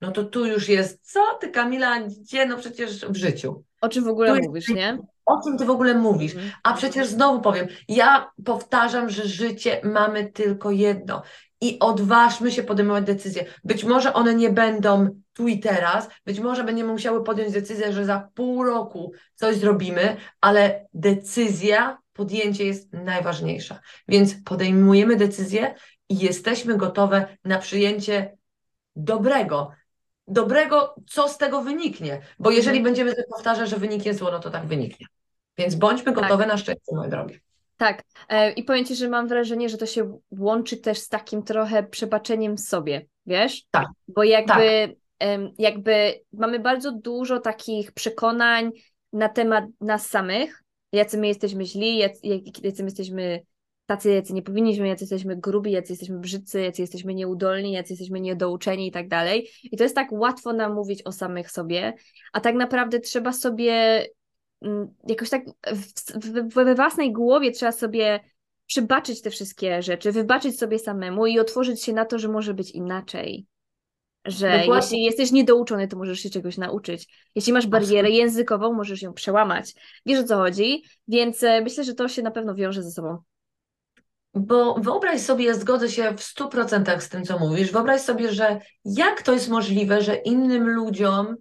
no to tu już jest, co ty Kamila, gdzie, no przecież w życiu. O czym w ogóle tu mówisz, jest, nie? O czym ty w ogóle mówisz? Mhm. A przecież znowu powiem, ja powtarzam, że życie mamy tylko jedno i odważmy się podejmować decyzje. Być może one nie będą tu i teraz, być może będziemy musiały podjąć decyzję, że za pół roku coś zrobimy, ale decyzja, podjęcie jest najważniejsza. Więc podejmujemy decyzję i jesteśmy gotowe na przyjęcie dobrego. Dobrego, co z tego wyniknie. Bo jeżeli mhm. będziemy powtarzać, że wyniknie zło, no to tak wyniknie. Więc bądźmy gotowe tak. na szczęście, moje drogie. Tak. E, I powiem Ci, że mam wrażenie, że to się łączy też z takim trochę przebaczeniem sobie, wiesz? Tak. Bo jakby, tak. jakby mamy bardzo dużo takich przekonań na temat nas samych, jacy my jesteśmy źli, jacy, jacy my jesteśmy tacy, jacy nie powinniśmy, jacy jesteśmy grubi, jacy jesteśmy brzydcy, jacy jesteśmy nieudolni, jacy jesteśmy niedouczeni i tak dalej. I to jest tak łatwo nam mówić o samych sobie, a tak naprawdę trzeba sobie jakoś tak we własnej głowie trzeba sobie przybaczyć te wszystkie rzeczy, wybaczyć sobie samemu i otworzyć się na to, że może być inaczej. Że Dokładnie. jeśli jesteś niedouczony, to możesz się czegoś nauczyć. Jeśli masz barierę językową, możesz ją przełamać. Wiesz o co chodzi? Więc e, myślę, że to się na pewno wiąże ze sobą. Bo wyobraź sobie, zgodzę się w 100% z tym, co mówisz, wyobraź sobie, że jak to jest możliwe, że innym ludziom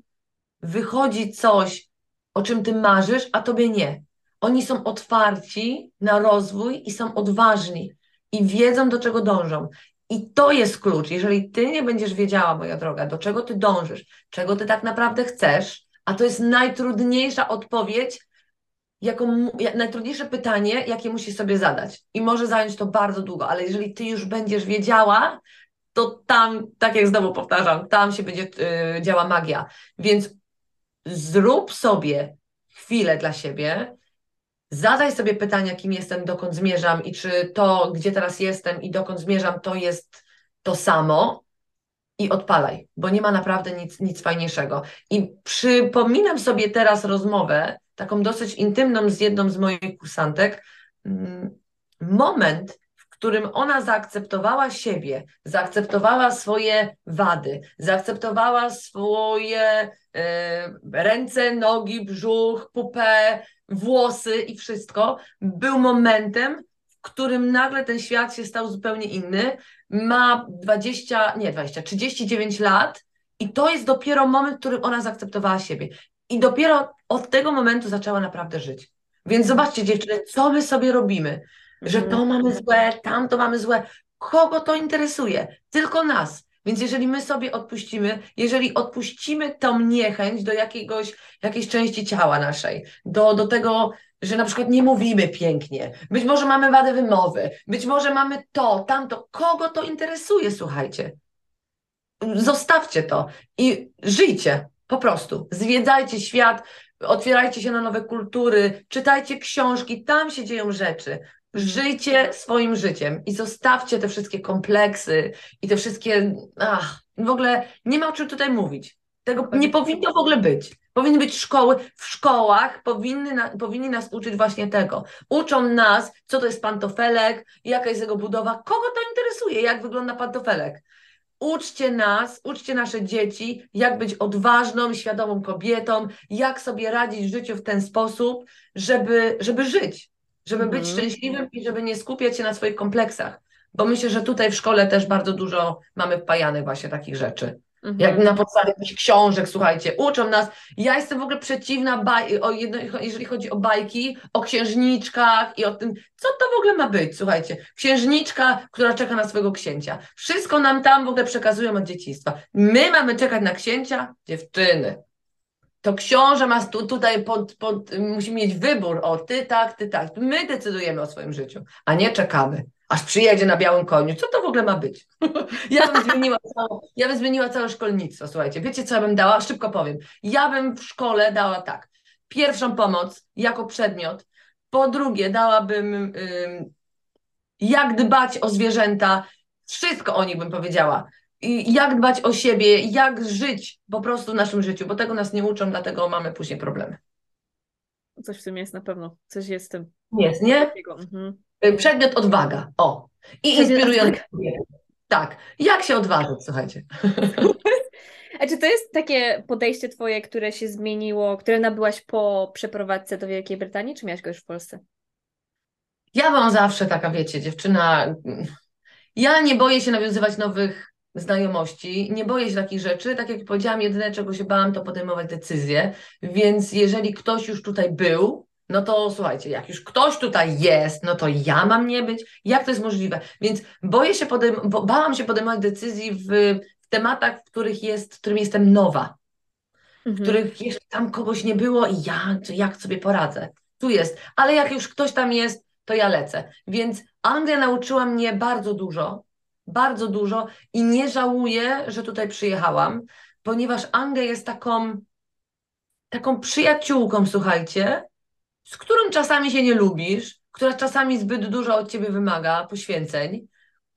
wychodzi coś, o czym ty marzysz, a tobie nie. Oni są otwarci na rozwój i są odważni i wiedzą, do czego dążą. I to jest klucz. Jeżeli ty nie będziesz wiedziała, moja droga, do czego ty dążysz, czego ty tak naprawdę chcesz, a to jest najtrudniejsza odpowiedź, jaką, najtrudniejsze pytanie, jakie musisz sobie zadać. I może zająć to bardzo długo, ale jeżeli ty już będziesz wiedziała, to tam, tak jak znowu powtarzam, tam się będzie yy, działa magia. Więc zrób sobie chwilę dla siebie, zadaj sobie pytania, kim jestem, dokąd zmierzam i czy to, gdzie teraz jestem i dokąd zmierzam, to jest to samo. I odpalaj, bo nie ma naprawdę nic, nic fajniejszego. I przypominam sobie teraz rozmowę, taką dosyć intymną z jedną z moich kursantek, mm, moment, którym ona zaakceptowała siebie, zaakceptowała swoje wady, zaakceptowała swoje y, ręce, nogi, brzuch, pupę, włosy i wszystko, był momentem, w którym nagle ten świat się stał zupełnie inny. Ma 20, nie 20, 39 lat i to jest dopiero moment, w którym ona zaakceptowała siebie. I dopiero od tego momentu zaczęła naprawdę żyć. Więc zobaczcie, dziewczyny, co my sobie robimy że to mhm. mamy złe, tamto mamy złe. Kogo to interesuje? Tylko nas. Więc jeżeli my sobie odpuścimy, jeżeli odpuścimy tą niechęć do jakiegoś, jakiejś części ciała naszej, do, do tego, że na przykład nie mówimy pięknie, być może mamy wadę wymowy, być może mamy to, tamto, kogo to interesuje, słuchajcie. Zostawcie to i żyjcie po prostu. Zwiedzajcie świat, otwierajcie się na nowe kultury, czytajcie książki, tam się dzieją rzeczy. Żyjcie swoim życiem i zostawcie te wszystkie kompleksy i te wszystkie. Ach, w ogóle nie ma o czym tutaj mówić. Tego nie powinno w ogóle być. Powinny być szkoły. W szkołach powinny na, powinni nas uczyć właśnie tego. Uczą nas, co to jest pantofelek, jaka jest jego budowa, kogo to interesuje, jak wygląda pantofelek. Uczcie nas, uczcie nasze dzieci, jak być odważną, świadomą kobietą, jak sobie radzić w życiu w ten sposób, żeby, żeby żyć żeby mhm. być szczęśliwym i żeby nie skupiać się na swoich kompleksach. Bo myślę, że tutaj w szkole też bardzo dużo mamy wpajanych właśnie takich rzeczy. Mhm. Jak na podstawie jakichś książek, słuchajcie, uczą nas. Ja jestem w ogóle przeciwna, baj, o jedno, jeżeli chodzi o bajki, o księżniczkach i o tym, co to w ogóle ma być, słuchajcie. Księżniczka, która czeka na swojego księcia. Wszystko nam tam w ogóle przekazują od dzieciństwa. My mamy czekać na księcia? Dziewczyny. To książę ma tu, tutaj pod, pod, musi mieć wybór, o ty tak, ty tak. My decydujemy o swoim życiu, a nie czekamy aż przyjedzie na białym koniu. Co to w ogóle ma być? (laughs) ja, bym zmieniła ja bym zmieniła całe szkolnictwo, słuchajcie. Wiecie, co ja bym dała? Szybko powiem. Ja bym w szkole dała tak. Pierwszą pomoc jako przedmiot. Po drugie, dałabym jak dbać o zwierzęta. Wszystko o nich bym powiedziała. Jak dbać o siebie, jak żyć po prostu w naszym życiu, bo tego nas nie uczą, dlatego mamy później problemy. Coś w tym jest na pewno. Coś jest w tym. Jest, nie? Mhm. Y, przedmiot odwaga. O. I inspirujący. Tak. Jak się odważyć, słuchajcie. (laughs) A czy to jest takie podejście twoje, które się zmieniło, które nabyłaś po przeprowadzce do Wielkiej Brytanii, czy miałaś go już w Polsce? Ja mam zawsze taka, wiecie, dziewczyna. Ja nie boję się nawiązywać nowych znajomości, nie boję się takich rzeczy. Tak jak powiedziałam, jedyne czego się bałam, to podejmować decyzje. Więc jeżeli ktoś już tutaj był, no to słuchajcie, jak już ktoś tutaj jest, no to ja mam nie być. Jak to jest możliwe? Więc boję się podejm- bo bałam się podejmować decyzji w, w tematach, w których jest, w którym jestem nowa, mhm. w których jeszcze tam kogoś nie było i ja, jak sobie poradzę. Tu jest, ale jak już ktoś tam jest, to ja lecę. Więc Anglia nauczyła mnie bardzo dużo, bardzo dużo i nie żałuję, że tutaj przyjechałam, ponieważ Anglia jest taką, taką przyjaciółką, słuchajcie, z którą czasami się nie lubisz, która czasami zbyt dużo od ciebie wymaga poświęceń,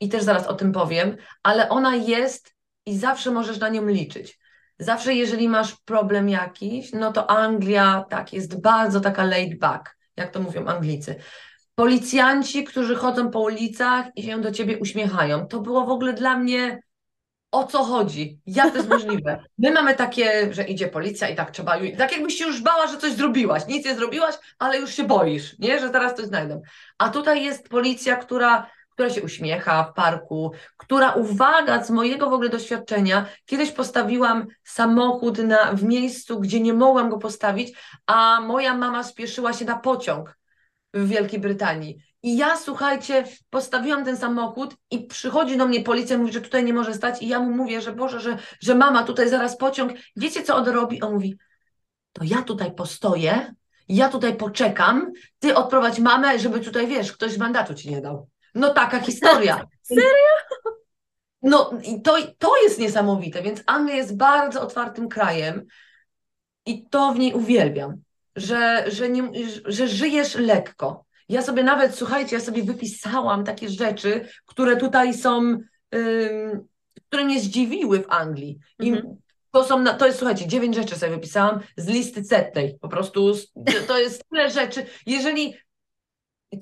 i też zaraz o tym powiem, ale ona jest i zawsze możesz na nią liczyć. Zawsze, jeżeli masz problem jakiś, no to Anglia tak jest bardzo taka laid back, jak to mówią Anglicy. Policjanci, którzy chodzą po ulicach i się do ciebie uśmiechają. To było w ogóle dla mnie o co chodzi, jak to jest możliwe. My mamy takie, że idzie policja i tak trzeba, tak jakbyś się już bała, że coś zrobiłaś, nic nie zrobiłaś, ale już się boisz, nie, że teraz coś znajdą. A tutaj jest policja, która, która się uśmiecha w parku, która, uwaga, z mojego w ogóle doświadczenia, kiedyś postawiłam samochód na, w miejscu, gdzie nie mogłam go postawić, a moja mama spieszyła się na pociąg w Wielkiej Brytanii. I ja, słuchajcie, postawiłam ten samochód i przychodzi do mnie policja, mówi, że tutaj nie może stać i ja mu mówię, że Boże, że, że mama, tutaj zaraz pociąg. Wiecie, co on robi? On mówi, to ja tutaj postoję, ja tutaj poczekam, ty odprowadź mamę, żeby tutaj, wiesz, ktoś mandatu ci nie dał. No taka historia. (laughs) Serio? No i to, to jest niesamowite, więc Anglia jest bardzo otwartym krajem i to w niej uwielbiam, że, że, nie, że żyjesz lekko, ja sobie nawet, słuchajcie, ja sobie wypisałam takie rzeczy, które tutaj są, które mnie zdziwiły w Anglii. I mhm. to są, to jest, słuchajcie, dziewięć rzeczy sobie wypisałam z listy setnej. Po prostu to jest tyle rzeczy. Jeżeli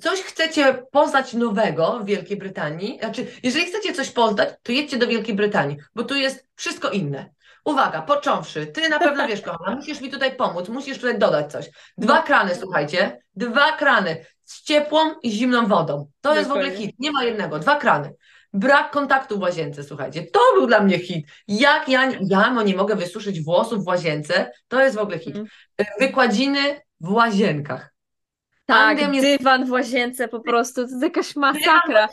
coś chcecie poznać nowego w Wielkiej Brytanii, znaczy, jeżeli chcecie coś poznać, to jedźcie do Wielkiej Brytanii, bo tu jest wszystko inne. Uwaga, począwszy, ty na pewno wiesz, kochana, musisz mi tutaj pomóc, musisz tutaj dodać coś. Dwa krany, słuchajcie, dwa krany z ciepłą i zimną wodą. To jest w ogóle hit, nie ma jednego, dwa krany. Brak kontaktu w łazience, słuchajcie, to był dla mnie hit. Jak ja, ja no nie mogę wysuszyć włosów w łazience, to jest w ogóle hit. Mm. Wykładziny w łazienkach. Tak, dywan w łazience po prostu, to jest jakaś masakra.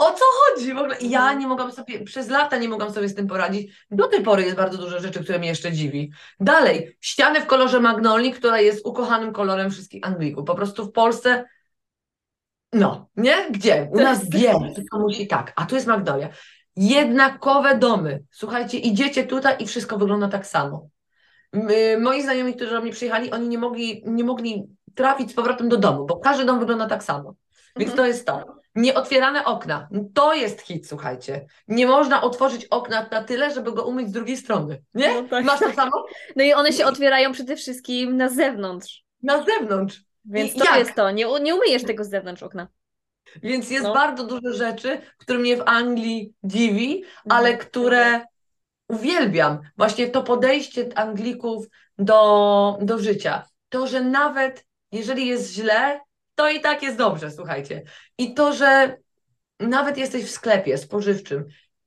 O co chodzi w ogóle? Ja mhm. nie mogłam sobie, przez lata nie mogłam sobie z tym poradzić. Do tej pory jest bardzo dużo rzeczy, które mnie jeszcze dziwi. Dalej, ściany w kolorze magnolii, która jest ukochanym kolorem wszystkich Anglików. Po prostu w Polsce, no, nie? Gdzie? U nas biel, tylko musi tak. A tu jest magnolia. Jednakowe domy. Słuchajcie, idziecie tutaj i wszystko wygląda tak samo. Moi znajomi, którzy do mnie przyjechali, oni nie mogli, nie mogli trafić z powrotem do domu, bo każdy dom wygląda tak samo. Więc mhm. to jest to. Nieotwierane okna. To jest hit, słuchajcie. Nie można otworzyć okna na tyle, żeby go umyć z drugiej strony. Nie? No tak. Masz to samo? No i one się otwierają przede wszystkim na zewnątrz. Na zewnątrz. Więc I to jak? jest to. Nie, nie umyjesz tego z zewnątrz okna. Więc jest no. bardzo dużo rzeczy, które mnie w Anglii dziwi, ale mhm. które uwielbiam. Właśnie to podejście Anglików do, do życia. To, że nawet jeżeli jest źle, to i tak jest dobrze, słuchajcie. I to, że nawet jesteś w sklepie spożywczym,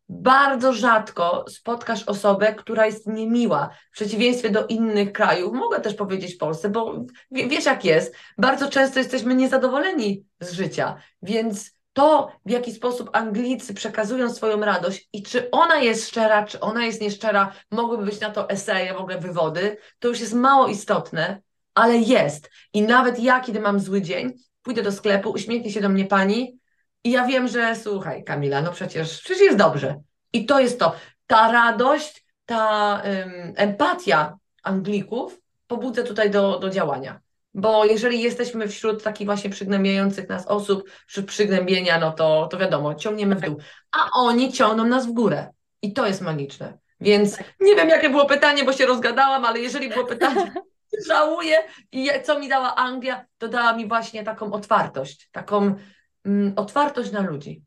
bardzo rzadko spotkasz osobę, która jest niemiła, w przeciwieństwie do innych krajów. Mogę też powiedzieć Polsce, bo wiesz jak jest. Bardzo często jesteśmy niezadowoleni z życia, więc to, w jaki sposób Anglicy przekazują swoją radość i czy ona jest szczera, czy ona jest nieszczera, mogłyby być na to eseje, w ogóle wywody, to już jest mało istotne, ale jest. I nawet ja, kiedy mam zły dzień, pójdę do sklepu, uśmiechnie się do mnie pani i ja wiem, że słuchaj, Kamila, no przecież, przecież jest dobrze. I to jest to. Ta radość, ta empatia Anglików pobudza tutaj do, do działania. Bo jeżeli jesteśmy wśród takich właśnie przygnębiających nas osób, wśród przygnębienia, no to, to wiadomo, ciągniemy w dół. A oni ciągną nas w górę. I to jest magiczne. Więc nie wiem, jakie było pytanie, bo się rozgadałam, ale jeżeli było pytanie, (laughs) żałuję. I co mi dała Anglia, to dała mi właśnie taką otwartość, taką mm, otwartość na ludzi.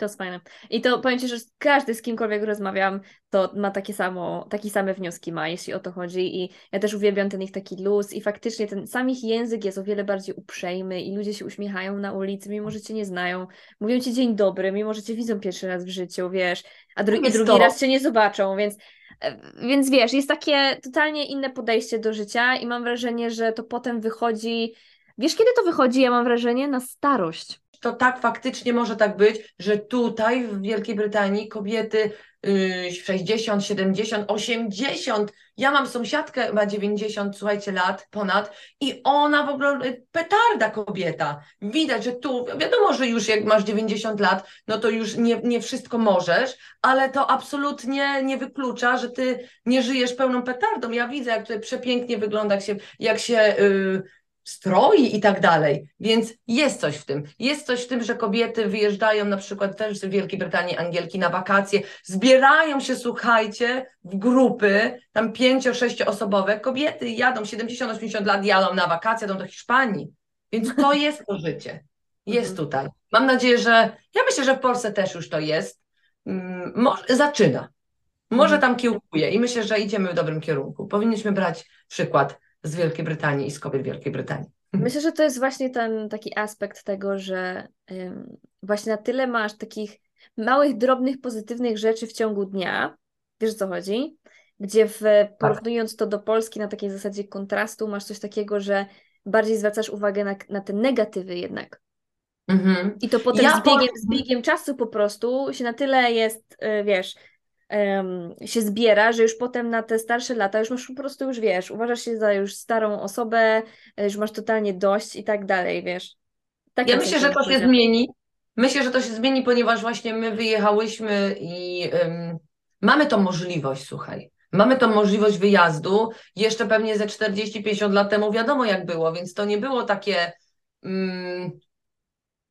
To jest fajne. I to powiem Ci, że każdy, z kimkolwiek rozmawiam, to ma takie samo, takie same wnioski ma, jeśli o to chodzi. I ja też uwielbiam ten ich taki luz i faktycznie ten sam ich język jest o wiele bardziej uprzejmy i ludzie się uśmiechają na ulicy, mimo że Cię nie znają. Mówią Ci dzień dobry, mimo że Cię widzą pierwszy raz w życiu, wiesz, a dru drugi to. raz Cię nie zobaczą, więc więc wiesz, jest takie totalnie inne podejście do życia i mam wrażenie, że to potem wychodzi. Wiesz, kiedy to wychodzi? Ja mam wrażenie na starość to tak faktycznie może tak być, że tutaj w Wielkiej Brytanii kobiety 60, 70, 80. Ja mam sąsiadkę, ma 90, słuchajcie, lat ponad i ona w ogóle petarda kobieta. Widać, że tu, wiadomo, że już jak masz 90 lat, no to już nie, nie wszystko możesz, ale to absolutnie nie wyklucza, że ty nie żyjesz pełną petardą. Ja widzę, jak tutaj przepięknie wygląda, jak się, jak się yy, stroi i tak dalej. Więc jest coś w tym. Jest coś w tym, że kobiety wyjeżdżają na przykład też z Wielkiej Brytanii, Angielki na wakacje, zbierają się, słuchajcie, w grupy, tam pięcio, sześcioosobowe. Kobiety jadą, 70-80 lat jadą na wakacje, jadą do Hiszpanii. Więc to (laughs) jest to życie. Jest mhm. tutaj. Mam nadzieję, że ja myślę, że w Polsce też już to jest. Mm, może, zaczyna. Może mhm. tam kiełkuje i myślę, że idziemy w dobrym kierunku. Powinniśmy brać przykład z Wielkiej Brytanii i z kobiet Wielkiej Brytanii. (laughs) Myślę, że to jest właśnie ten taki aspekt tego, że ym, właśnie na tyle masz takich małych, drobnych, pozytywnych rzeczy w ciągu dnia, wiesz o co chodzi? Gdzie w, tak. porównując to do Polski na takiej zasadzie kontrastu, masz coś takiego, że bardziej zwracasz uwagę na, na te negatywy jednak. Mhm. I to potem ja z, biegiem, z biegiem czasu po prostu się na tyle jest, yy, wiesz, się zbiera, że już potem na te starsze lata już masz po prostu już wiesz, uważasz się za już starą osobę, e, już masz totalnie dość i tak dalej, wiesz. Tak ja myślę, że to się zmieni. Myślę, że to się zmieni, ponieważ właśnie my wyjechałyśmy i um, mamy tą możliwość, słuchaj. Mamy tą możliwość wyjazdu. Jeszcze pewnie ze 40-50 lat temu wiadomo jak było, więc to nie było takie um,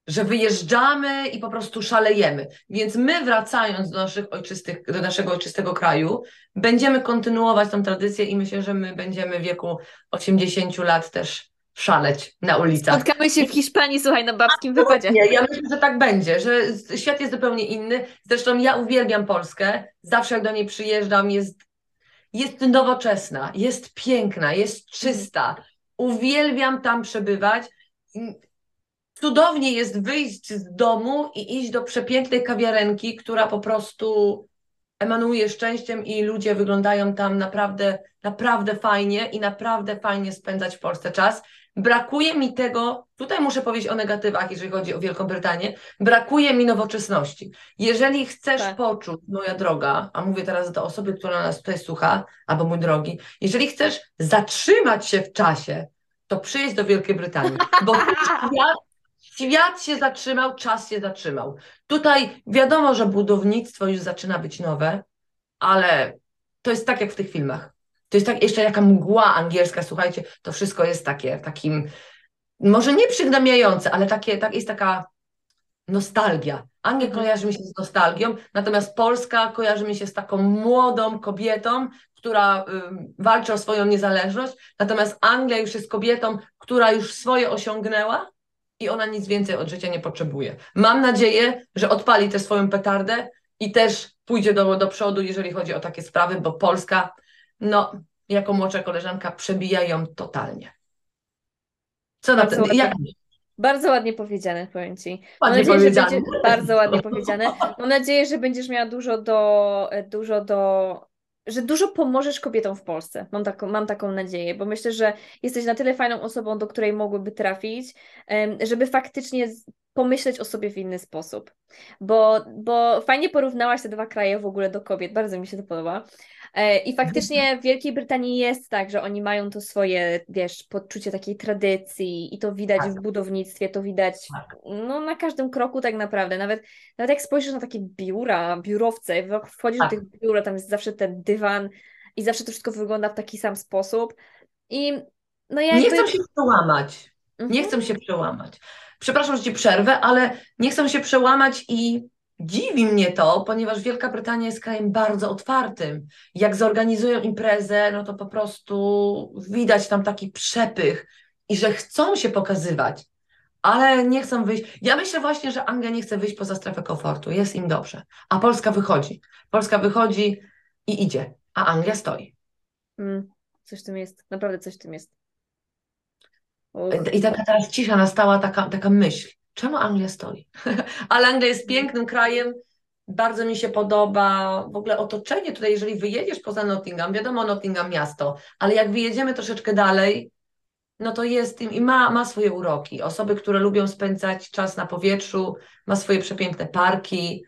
że wyjeżdżamy i po prostu szalejemy. Więc my wracając do, naszych ojczystych, do naszego ojczystego kraju, będziemy kontynuować tą tradycję i myślę, że my będziemy w wieku 80 lat też szaleć na ulicach. Spotkamy się w Hiszpanii, słuchaj, na babskim wypadzie. Nie, ja myślę, że tak będzie, że świat jest zupełnie inny. Zresztą ja uwielbiam Polskę. Zawsze jak do niej przyjeżdżam, jest, jest nowoczesna, jest piękna, jest czysta. Uwielbiam tam przebywać cudownie jest wyjść z domu i iść do przepięknej kawiarenki, która po prostu emanuje szczęściem i ludzie wyglądają tam naprawdę, naprawdę fajnie i naprawdę fajnie spędzać w Polsce czas. Brakuje mi tego, tutaj muszę powiedzieć o negatywach, jeżeli chodzi o Wielką Brytanię, brakuje mi nowoczesności. Jeżeli chcesz tak. poczuć, moja droga, a mówię teraz do osoby, która nas tutaj słucha, albo mój drogi, jeżeli chcesz zatrzymać się w czasie, to przyjedź do Wielkiej Brytanii, bo (laughs) Świat się zatrzymał, czas się zatrzymał. Tutaj wiadomo, że budownictwo już zaczyna być nowe, ale to jest tak jak w tych filmach. To jest tak jeszcze jaka mgła angielska, słuchajcie, to wszystko jest takie, takim, może nie przygnębiające, ale takie, tak, jest taka nostalgia. Anglia mhm. kojarzy mi się z nostalgią, natomiast Polska kojarzy mi się z taką młodą kobietą, która y, walczy o swoją niezależność, natomiast Anglia już jest kobietą, która już swoje osiągnęła i ona nic więcej od życia nie potrzebuje. Mam nadzieję, że odpali tę swoją petardę i też pójdzie do, do przodu, jeżeli chodzi o takie sprawy, bo Polska, no, jako młodsza koleżanka, przebija ją totalnie. Co na ten, jak Bardzo ładnie powiedziane, powiem Ci. Mam nadzieję, powiedziane. będzie bardzo ładnie powiedziane. Mam nadzieję, że będziesz miała dużo do, dużo do, że dużo pomożesz kobietom w Polsce. Mam taką, mam taką nadzieję, bo myślę, że jesteś na tyle fajną osobą, do której mogłyby trafić, żeby faktycznie pomyśleć o sobie w inny sposób. Bo, bo fajnie porównałaś te dwa kraje w ogóle do kobiet, bardzo mi się to podoba. E, I faktycznie w Wielkiej Brytanii jest tak, że oni mają to swoje, wiesz, poczucie takiej tradycji i to widać tak. w budownictwie, to widać tak. no, na każdym kroku tak naprawdę. Nawet, nawet jak spojrzysz na takie biura, biurowce, wchodzisz tak. do tych biur, tam jest zawsze ten dywan i zawsze to wszystko wygląda w taki sam sposób. I no jakby... Nie chcą się przełamać. Mhm. Nie chcą się przełamać. Przepraszam, że ci przerwę, ale nie chcą się przełamać i Dziwi mnie to, ponieważ Wielka Brytania jest krajem bardzo otwartym. Jak zorganizują imprezę, no to po prostu widać tam taki przepych i że chcą się pokazywać, ale nie chcą wyjść. Ja myślę właśnie, że Anglia nie chce wyjść poza strefę komfortu, jest im dobrze, a Polska wychodzi. Polska wychodzi i idzie, a Anglia stoi. Mm, coś w tym jest, naprawdę coś w tym jest. Uch. I taka teraz cisza nastała, taka, taka myśl czemu Anglia stoi? (laughs) Ale Anglia jest pięknym krajem, bardzo mi się podoba w ogóle otoczenie tutaj, jeżeli wyjedziesz poza Nottingham, wiadomo Nottingham miasto, ale jak wyjedziemy troszeczkę dalej, no to jest tym i ma, ma swoje uroki. Osoby, które lubią spędzać czas na powietrzu, ma swoje przepiękne parki,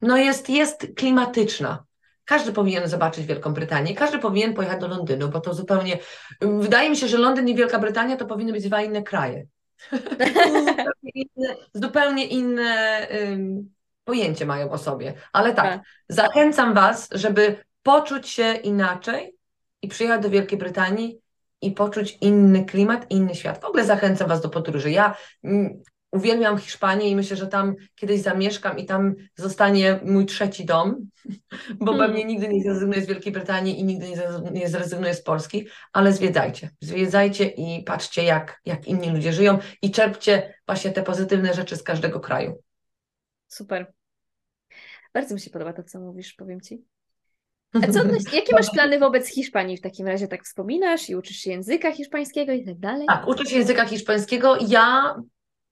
no jest, jest klimatyczna. Każdy powinien zobaczyć Wielką Brytanię, każdy powinien pojechać do Londynu, bo to zupełnie, wydaje mi się, że Londyn i Wielka Brytania to powinny być dwa inne kraje zupełnie inne, zupełnie inne um, pojęcie mają o sobie. Ale tak, tak, zachęcam Was, żeby poczuć się inaczej i przyjechać do Wielkiej Brytanii i poczuć inny klimat, inny świat. W ogóle zachęcam Was do podróży. Ja mm, uwielbiam Hiszpanię i myślę, że tam kiedyś zamieszkam i tam zostanie mój trzeci dom, (laughs) bo hmm. pewnie nigdy nie zrezygnuję z Wielkiej Brytanii i nigdy nie zrezygnuję z Polski, ale zwiedzajcie, zwiedzajcie i patrzcie jak, jak inni ludzie żyją i czerpcie właśnie te pozytywne rzeczy z każdego kraju. Super. Bardzo mi się podoba to, co mówisz, powiem Ci. A co, (laughs) jakie masz plany wobec Hiszpanii w takim razie? Tak wspominasz i uczysz się języka hiszpańskiego i tak dalej? Tak, uczę się języka hiszpańskiego. Ja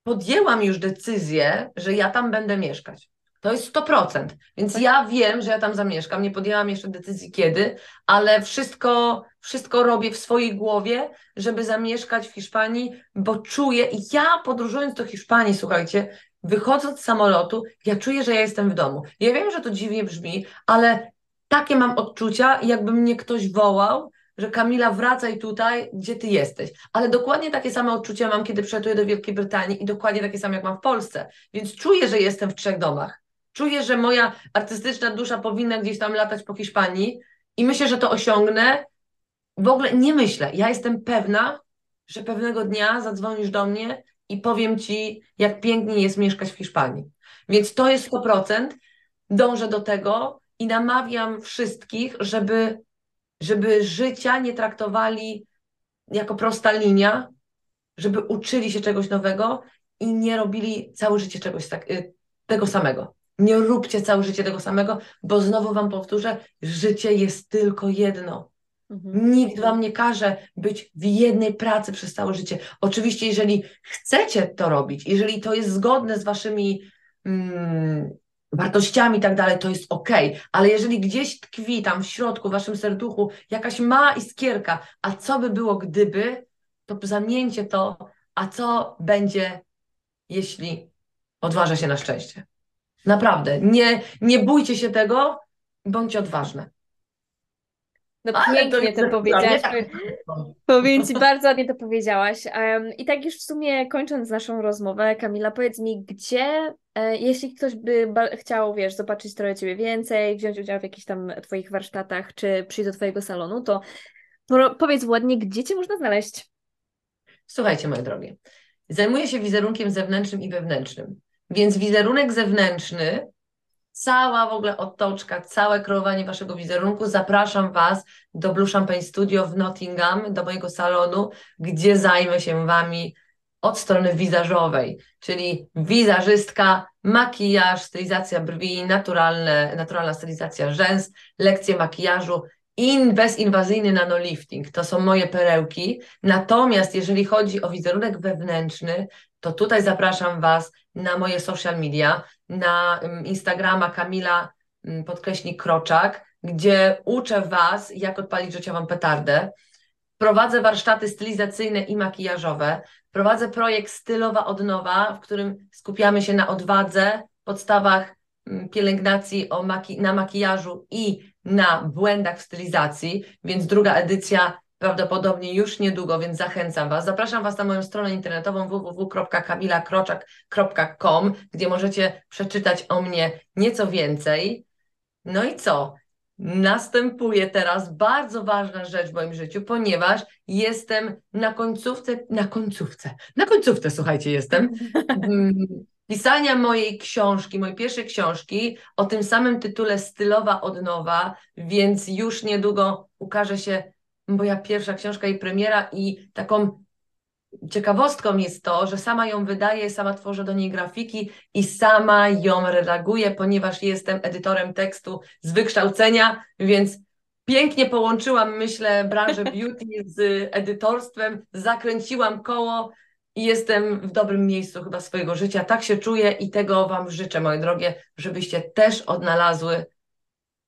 podjęłam już decyzję, że ja tam będę mieszkać. To jest 100%. Więc tak. ja wiem, że ja tam zamieszkam. Nie podjęłam jeszcze decyzji kiedy, ale wszystko, wszystko robię w swojej głowie, żeby zamieszkać w Hiszpanii, bo czuję, i ja podróżując do Hiszpanii, słuchajcie, wychodząc z samolotu, ja czuję, że ja jestem w domu. Ja wiem, że to dziwnie brzmi, ale takie mam odczucia, jakby mnie ktoś wołał że Kamila wracaj tutaj, gdzie ty jesteś. Ale dokładnie takie same odczucia mam, kiedy przylatuję do Wielkiej Brytanii i dokładnie takie same, jak mam w Polsce. Więc czuję, że jestem w trzech domach. Czuję, że moja artystyczna dusza powinna gdzieś tam latać po Hiszpanii i myślę, że to osiągnę. W ogóle nie myślę. Ja jestem pewna, że pewnego dnia zadzwonisz do mnie i powiem ci, jak pięknie jest mieszkać w Hiszpanii. Więc to jest 100%. Dążę do tego i namawiam wszystkich, żeby żeby życia nie traktowali jako prosta linia, żeby uczyli się czegoś nowego i nie robili całe życie czegoś tak, y, tego samego. Nie róbcie całe życie tego samego, bo znowu Wam powtórzę, życie jest tylko jedno. Mhm. Nikt Wam nie każe być w jednej pracy przez całe życie. Oczywiście, jeżeli chcecie to robić, jeżeli to jest zgodne z Waszymi mm, wartościami i tak dalej, to jest ok, ale jeżeli gdzieś tkwi tam w środku, w waszym serduchu jakaś mała iskierka, a co by było gdyby, to zamieńcie to, a co będzie, jeśli odważa się na szczęście. Naprawdę, nie, nie bójcie się tego, bądźcie odważne. No pięknie to, to powiedziałaś. Powiem Ci, bardzo ładnie to powiedziałaś. Um, I tak już w sumie kończąc naszą rozmowę, Kamila, powiedz mi, gdzie, e, jeśli ktoś by chciał, wiesz, zobaczyć trochę Ciebie więcej, wziąć udział w jakichś tam Twoich warsztatach, czy przyjść do Twojego salonu, to powiedz ładnie, gdzie Cię można znaleźć? Słuchajcie, moje drogie, zajmuję się wizerunkiem zewnętrznym i wewnętrznym, więc wizerunek zewnętrzny cała w ogóle otoczka, całe kreowanie waszego wizerunku. Zapraszam Was do Blue Champagne Studio w Nottingham, do mojego salonu, gdzie zajmę się Wami od strony wizażowej, czyli wizażystka, makijaż, stylizacja brwi, naturalne, naturalna stylizacja rzęs, lekcje makijażu, in, bezinwazyjny nanolifting. To są moje perełki. Natomiast jeżeli chodzi o wizerunek wewnętrzny, to tutaj zapraszam Was na moje social media, na mm, Instagrama Kamila mm, podkreśnik Kroczak, gdzie uczę Was, jak odpalić życiową petardę. Prowadzę warsztaty stylizacyjne i makijażowe. Prowadzę projekt Stylowa Odnowa, w którym skupiamy się na odwadze, podstawach mm, pielęgnacji maki na makijażu i na błędach w stylizacji, więc druga edycja prawdopodobnie już niedługo, więc zachęcam Was. Zapraszam Was na moją stronę internetową www.kamilakroczak.com, gdzie możecie przeczytać o mnie nieco więcej. No i co? Następuje teraz bardzo ważna rzecz w moim życiu, ponieważ jestem na końcówce, na końcówce, na końcówce, słuchajcie, jestem mm, pisania mojej książki, mojej pierwszej książki o tym samym tytule Stylowa Odnowa, więc już niedługo ukaże się moja pierwsza książka i premiera i taką ciekawostką jest to, że sama ją wydaję, sama tworzę do niej grafiki i sama ją redaguję, ponieważ jestem edytorem tekstu z wykształcenia, więc pięknie połączyłam, myślę, branżę beauty (laughs) z edytorstwem, zakręciłam koło i jestem w dobrym miejscu chyba swojego życia. Tak się czuję i tego Wam życzę, moje drogie, żebyście też odnalazły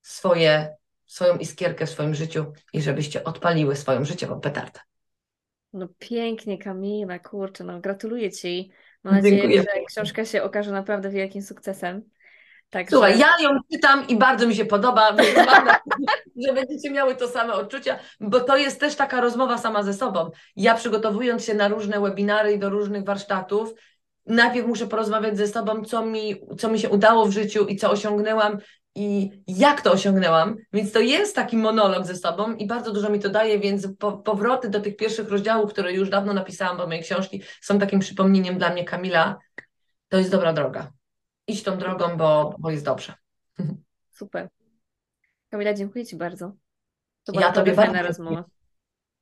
swoje, swoją iskierkę w swoim życiu i żebyście odpaliły swoją życiową petardę. No pięknie, Kamila, kurczę, no gratuluję Ci. Mam nadzieję, Dziękuję. że książka się okaże naprawdę wielkim sukcesem. Także... Słuchaj, ja ją czytam i bardzo mi się podoba, więc mam nadzieję, że będziecie miały to same odczucia, bo to jest też taka rozmowa sama ze sobą. Ja przygotowując się na różne webinary i do różnych warsztatów, najpierw muszę porozmawiać ze sobą, co mi, co mi się udało w życiu i co osiągnęłam i jak to osiągnęłam, więc to jest taki monolog ze sobą i bardzo dużo mi to daje, więc po, powroty do tych pierwszych rozdziałów, które już dawno napisałam do mojej książki, są takim przypomnieniem dla mnie, Kamila, to jest dobra droga. Idź tą drogą, bo, bo jest dobrze. Super. Kamila, dziękuję Ci bardzo. To Ja była tobie naprawdę fajna bardzo rozmowa.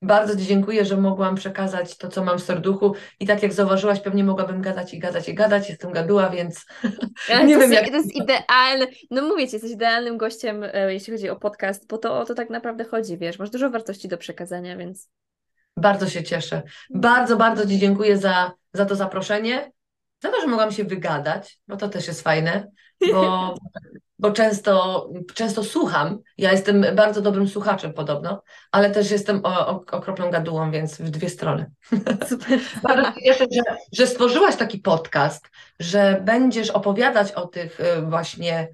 Bardzo Ci dziękuję, że mogłam przekazać to, co mam w serduchu i tak jak zauważyłaś, pewnie mogłabym gadać i gadać i gadać, jestem gaduła, więc (laughs) Ale Nie wiem, jest, jak- to jest idealne. No mówię Ci, jesteś idealnym gościem, e, jeśli chodzi o podcast, bo to o to tak naprawdę chodzi, wiesz, masz dużo wartości do przekazania, więc bardzo się cieszę. Bardzo, bardzo Ci dziękuję za, za to zaproszenie, za to, że mogłam się wygadać, bo to też jest fajne, bo, (laughs) bo często, często słucham. Ja jestem bardzo dobrym słuchaczem podobno, ale też jestem okropną gadułą, więc w dwie strony. (laughs) super. Bardzo się cieszę, że, że stworzyłaś taki podcast, że będziesz opowiadać o tych y, właśnie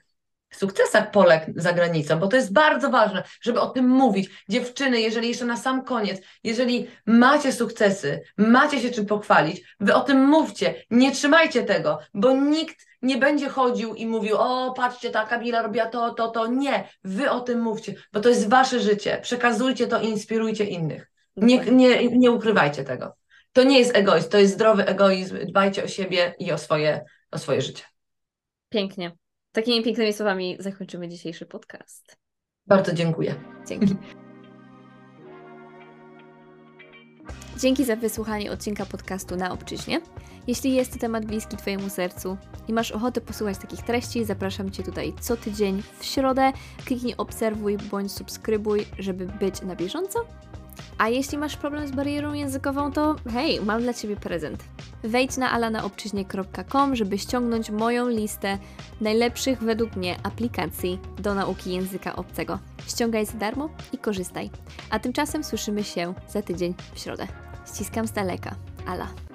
sukcesach Polek za granicą, bo to jest bardzo ważne, żeby o tym mówić. Dziewczyny, jeżeli jeszcze na sam koniec, jeżeli macie sukcesy, macie się czym pochwalić, wy o tym mówcie, nie trzymajcie tego, bo nikt nie będzie chodził i mówił, o patrzcie, ta Kamila robiła to, to, to. Nie, wy o tym mówcie, bo to jest wasze życie. Przekazujcie to i inspirujcie innych. Nie, nie, nie ukrywajcie tego. To nie jest egoizm, to jest zdrowy egoizm. Dbajcie o siebie i o swoje, o swoje życie. Pięknie. Takimi pięknymi słowami zakończymy dzisiejszy podcast. Bardzo dziękuję. Dzięki. (laughs) Dzięki za wysłuchanie odcinka podcastu na obczyźnie. Jeśli jest to temat bliski Twojemu sercu i masz ochotę posłuchać takich treści, zapraszam Cię tutaj co tydzień w środę. Kliknij obserwuj bądź subskrybuj, żeby być na bieżąco. A jeśli masz problem z barierą językową, to hej, mam dla Ciebie prezent. Wejdź na alanaobczyźnie.com, żeby ściągnąć moją listę najlepszych według mnie aplikacji do nauki języka obcego. Ściągaj za darmo i korzystaj. A tymczasem słyszymy się za tydzień w środę. Ściskam z daleka. Ala.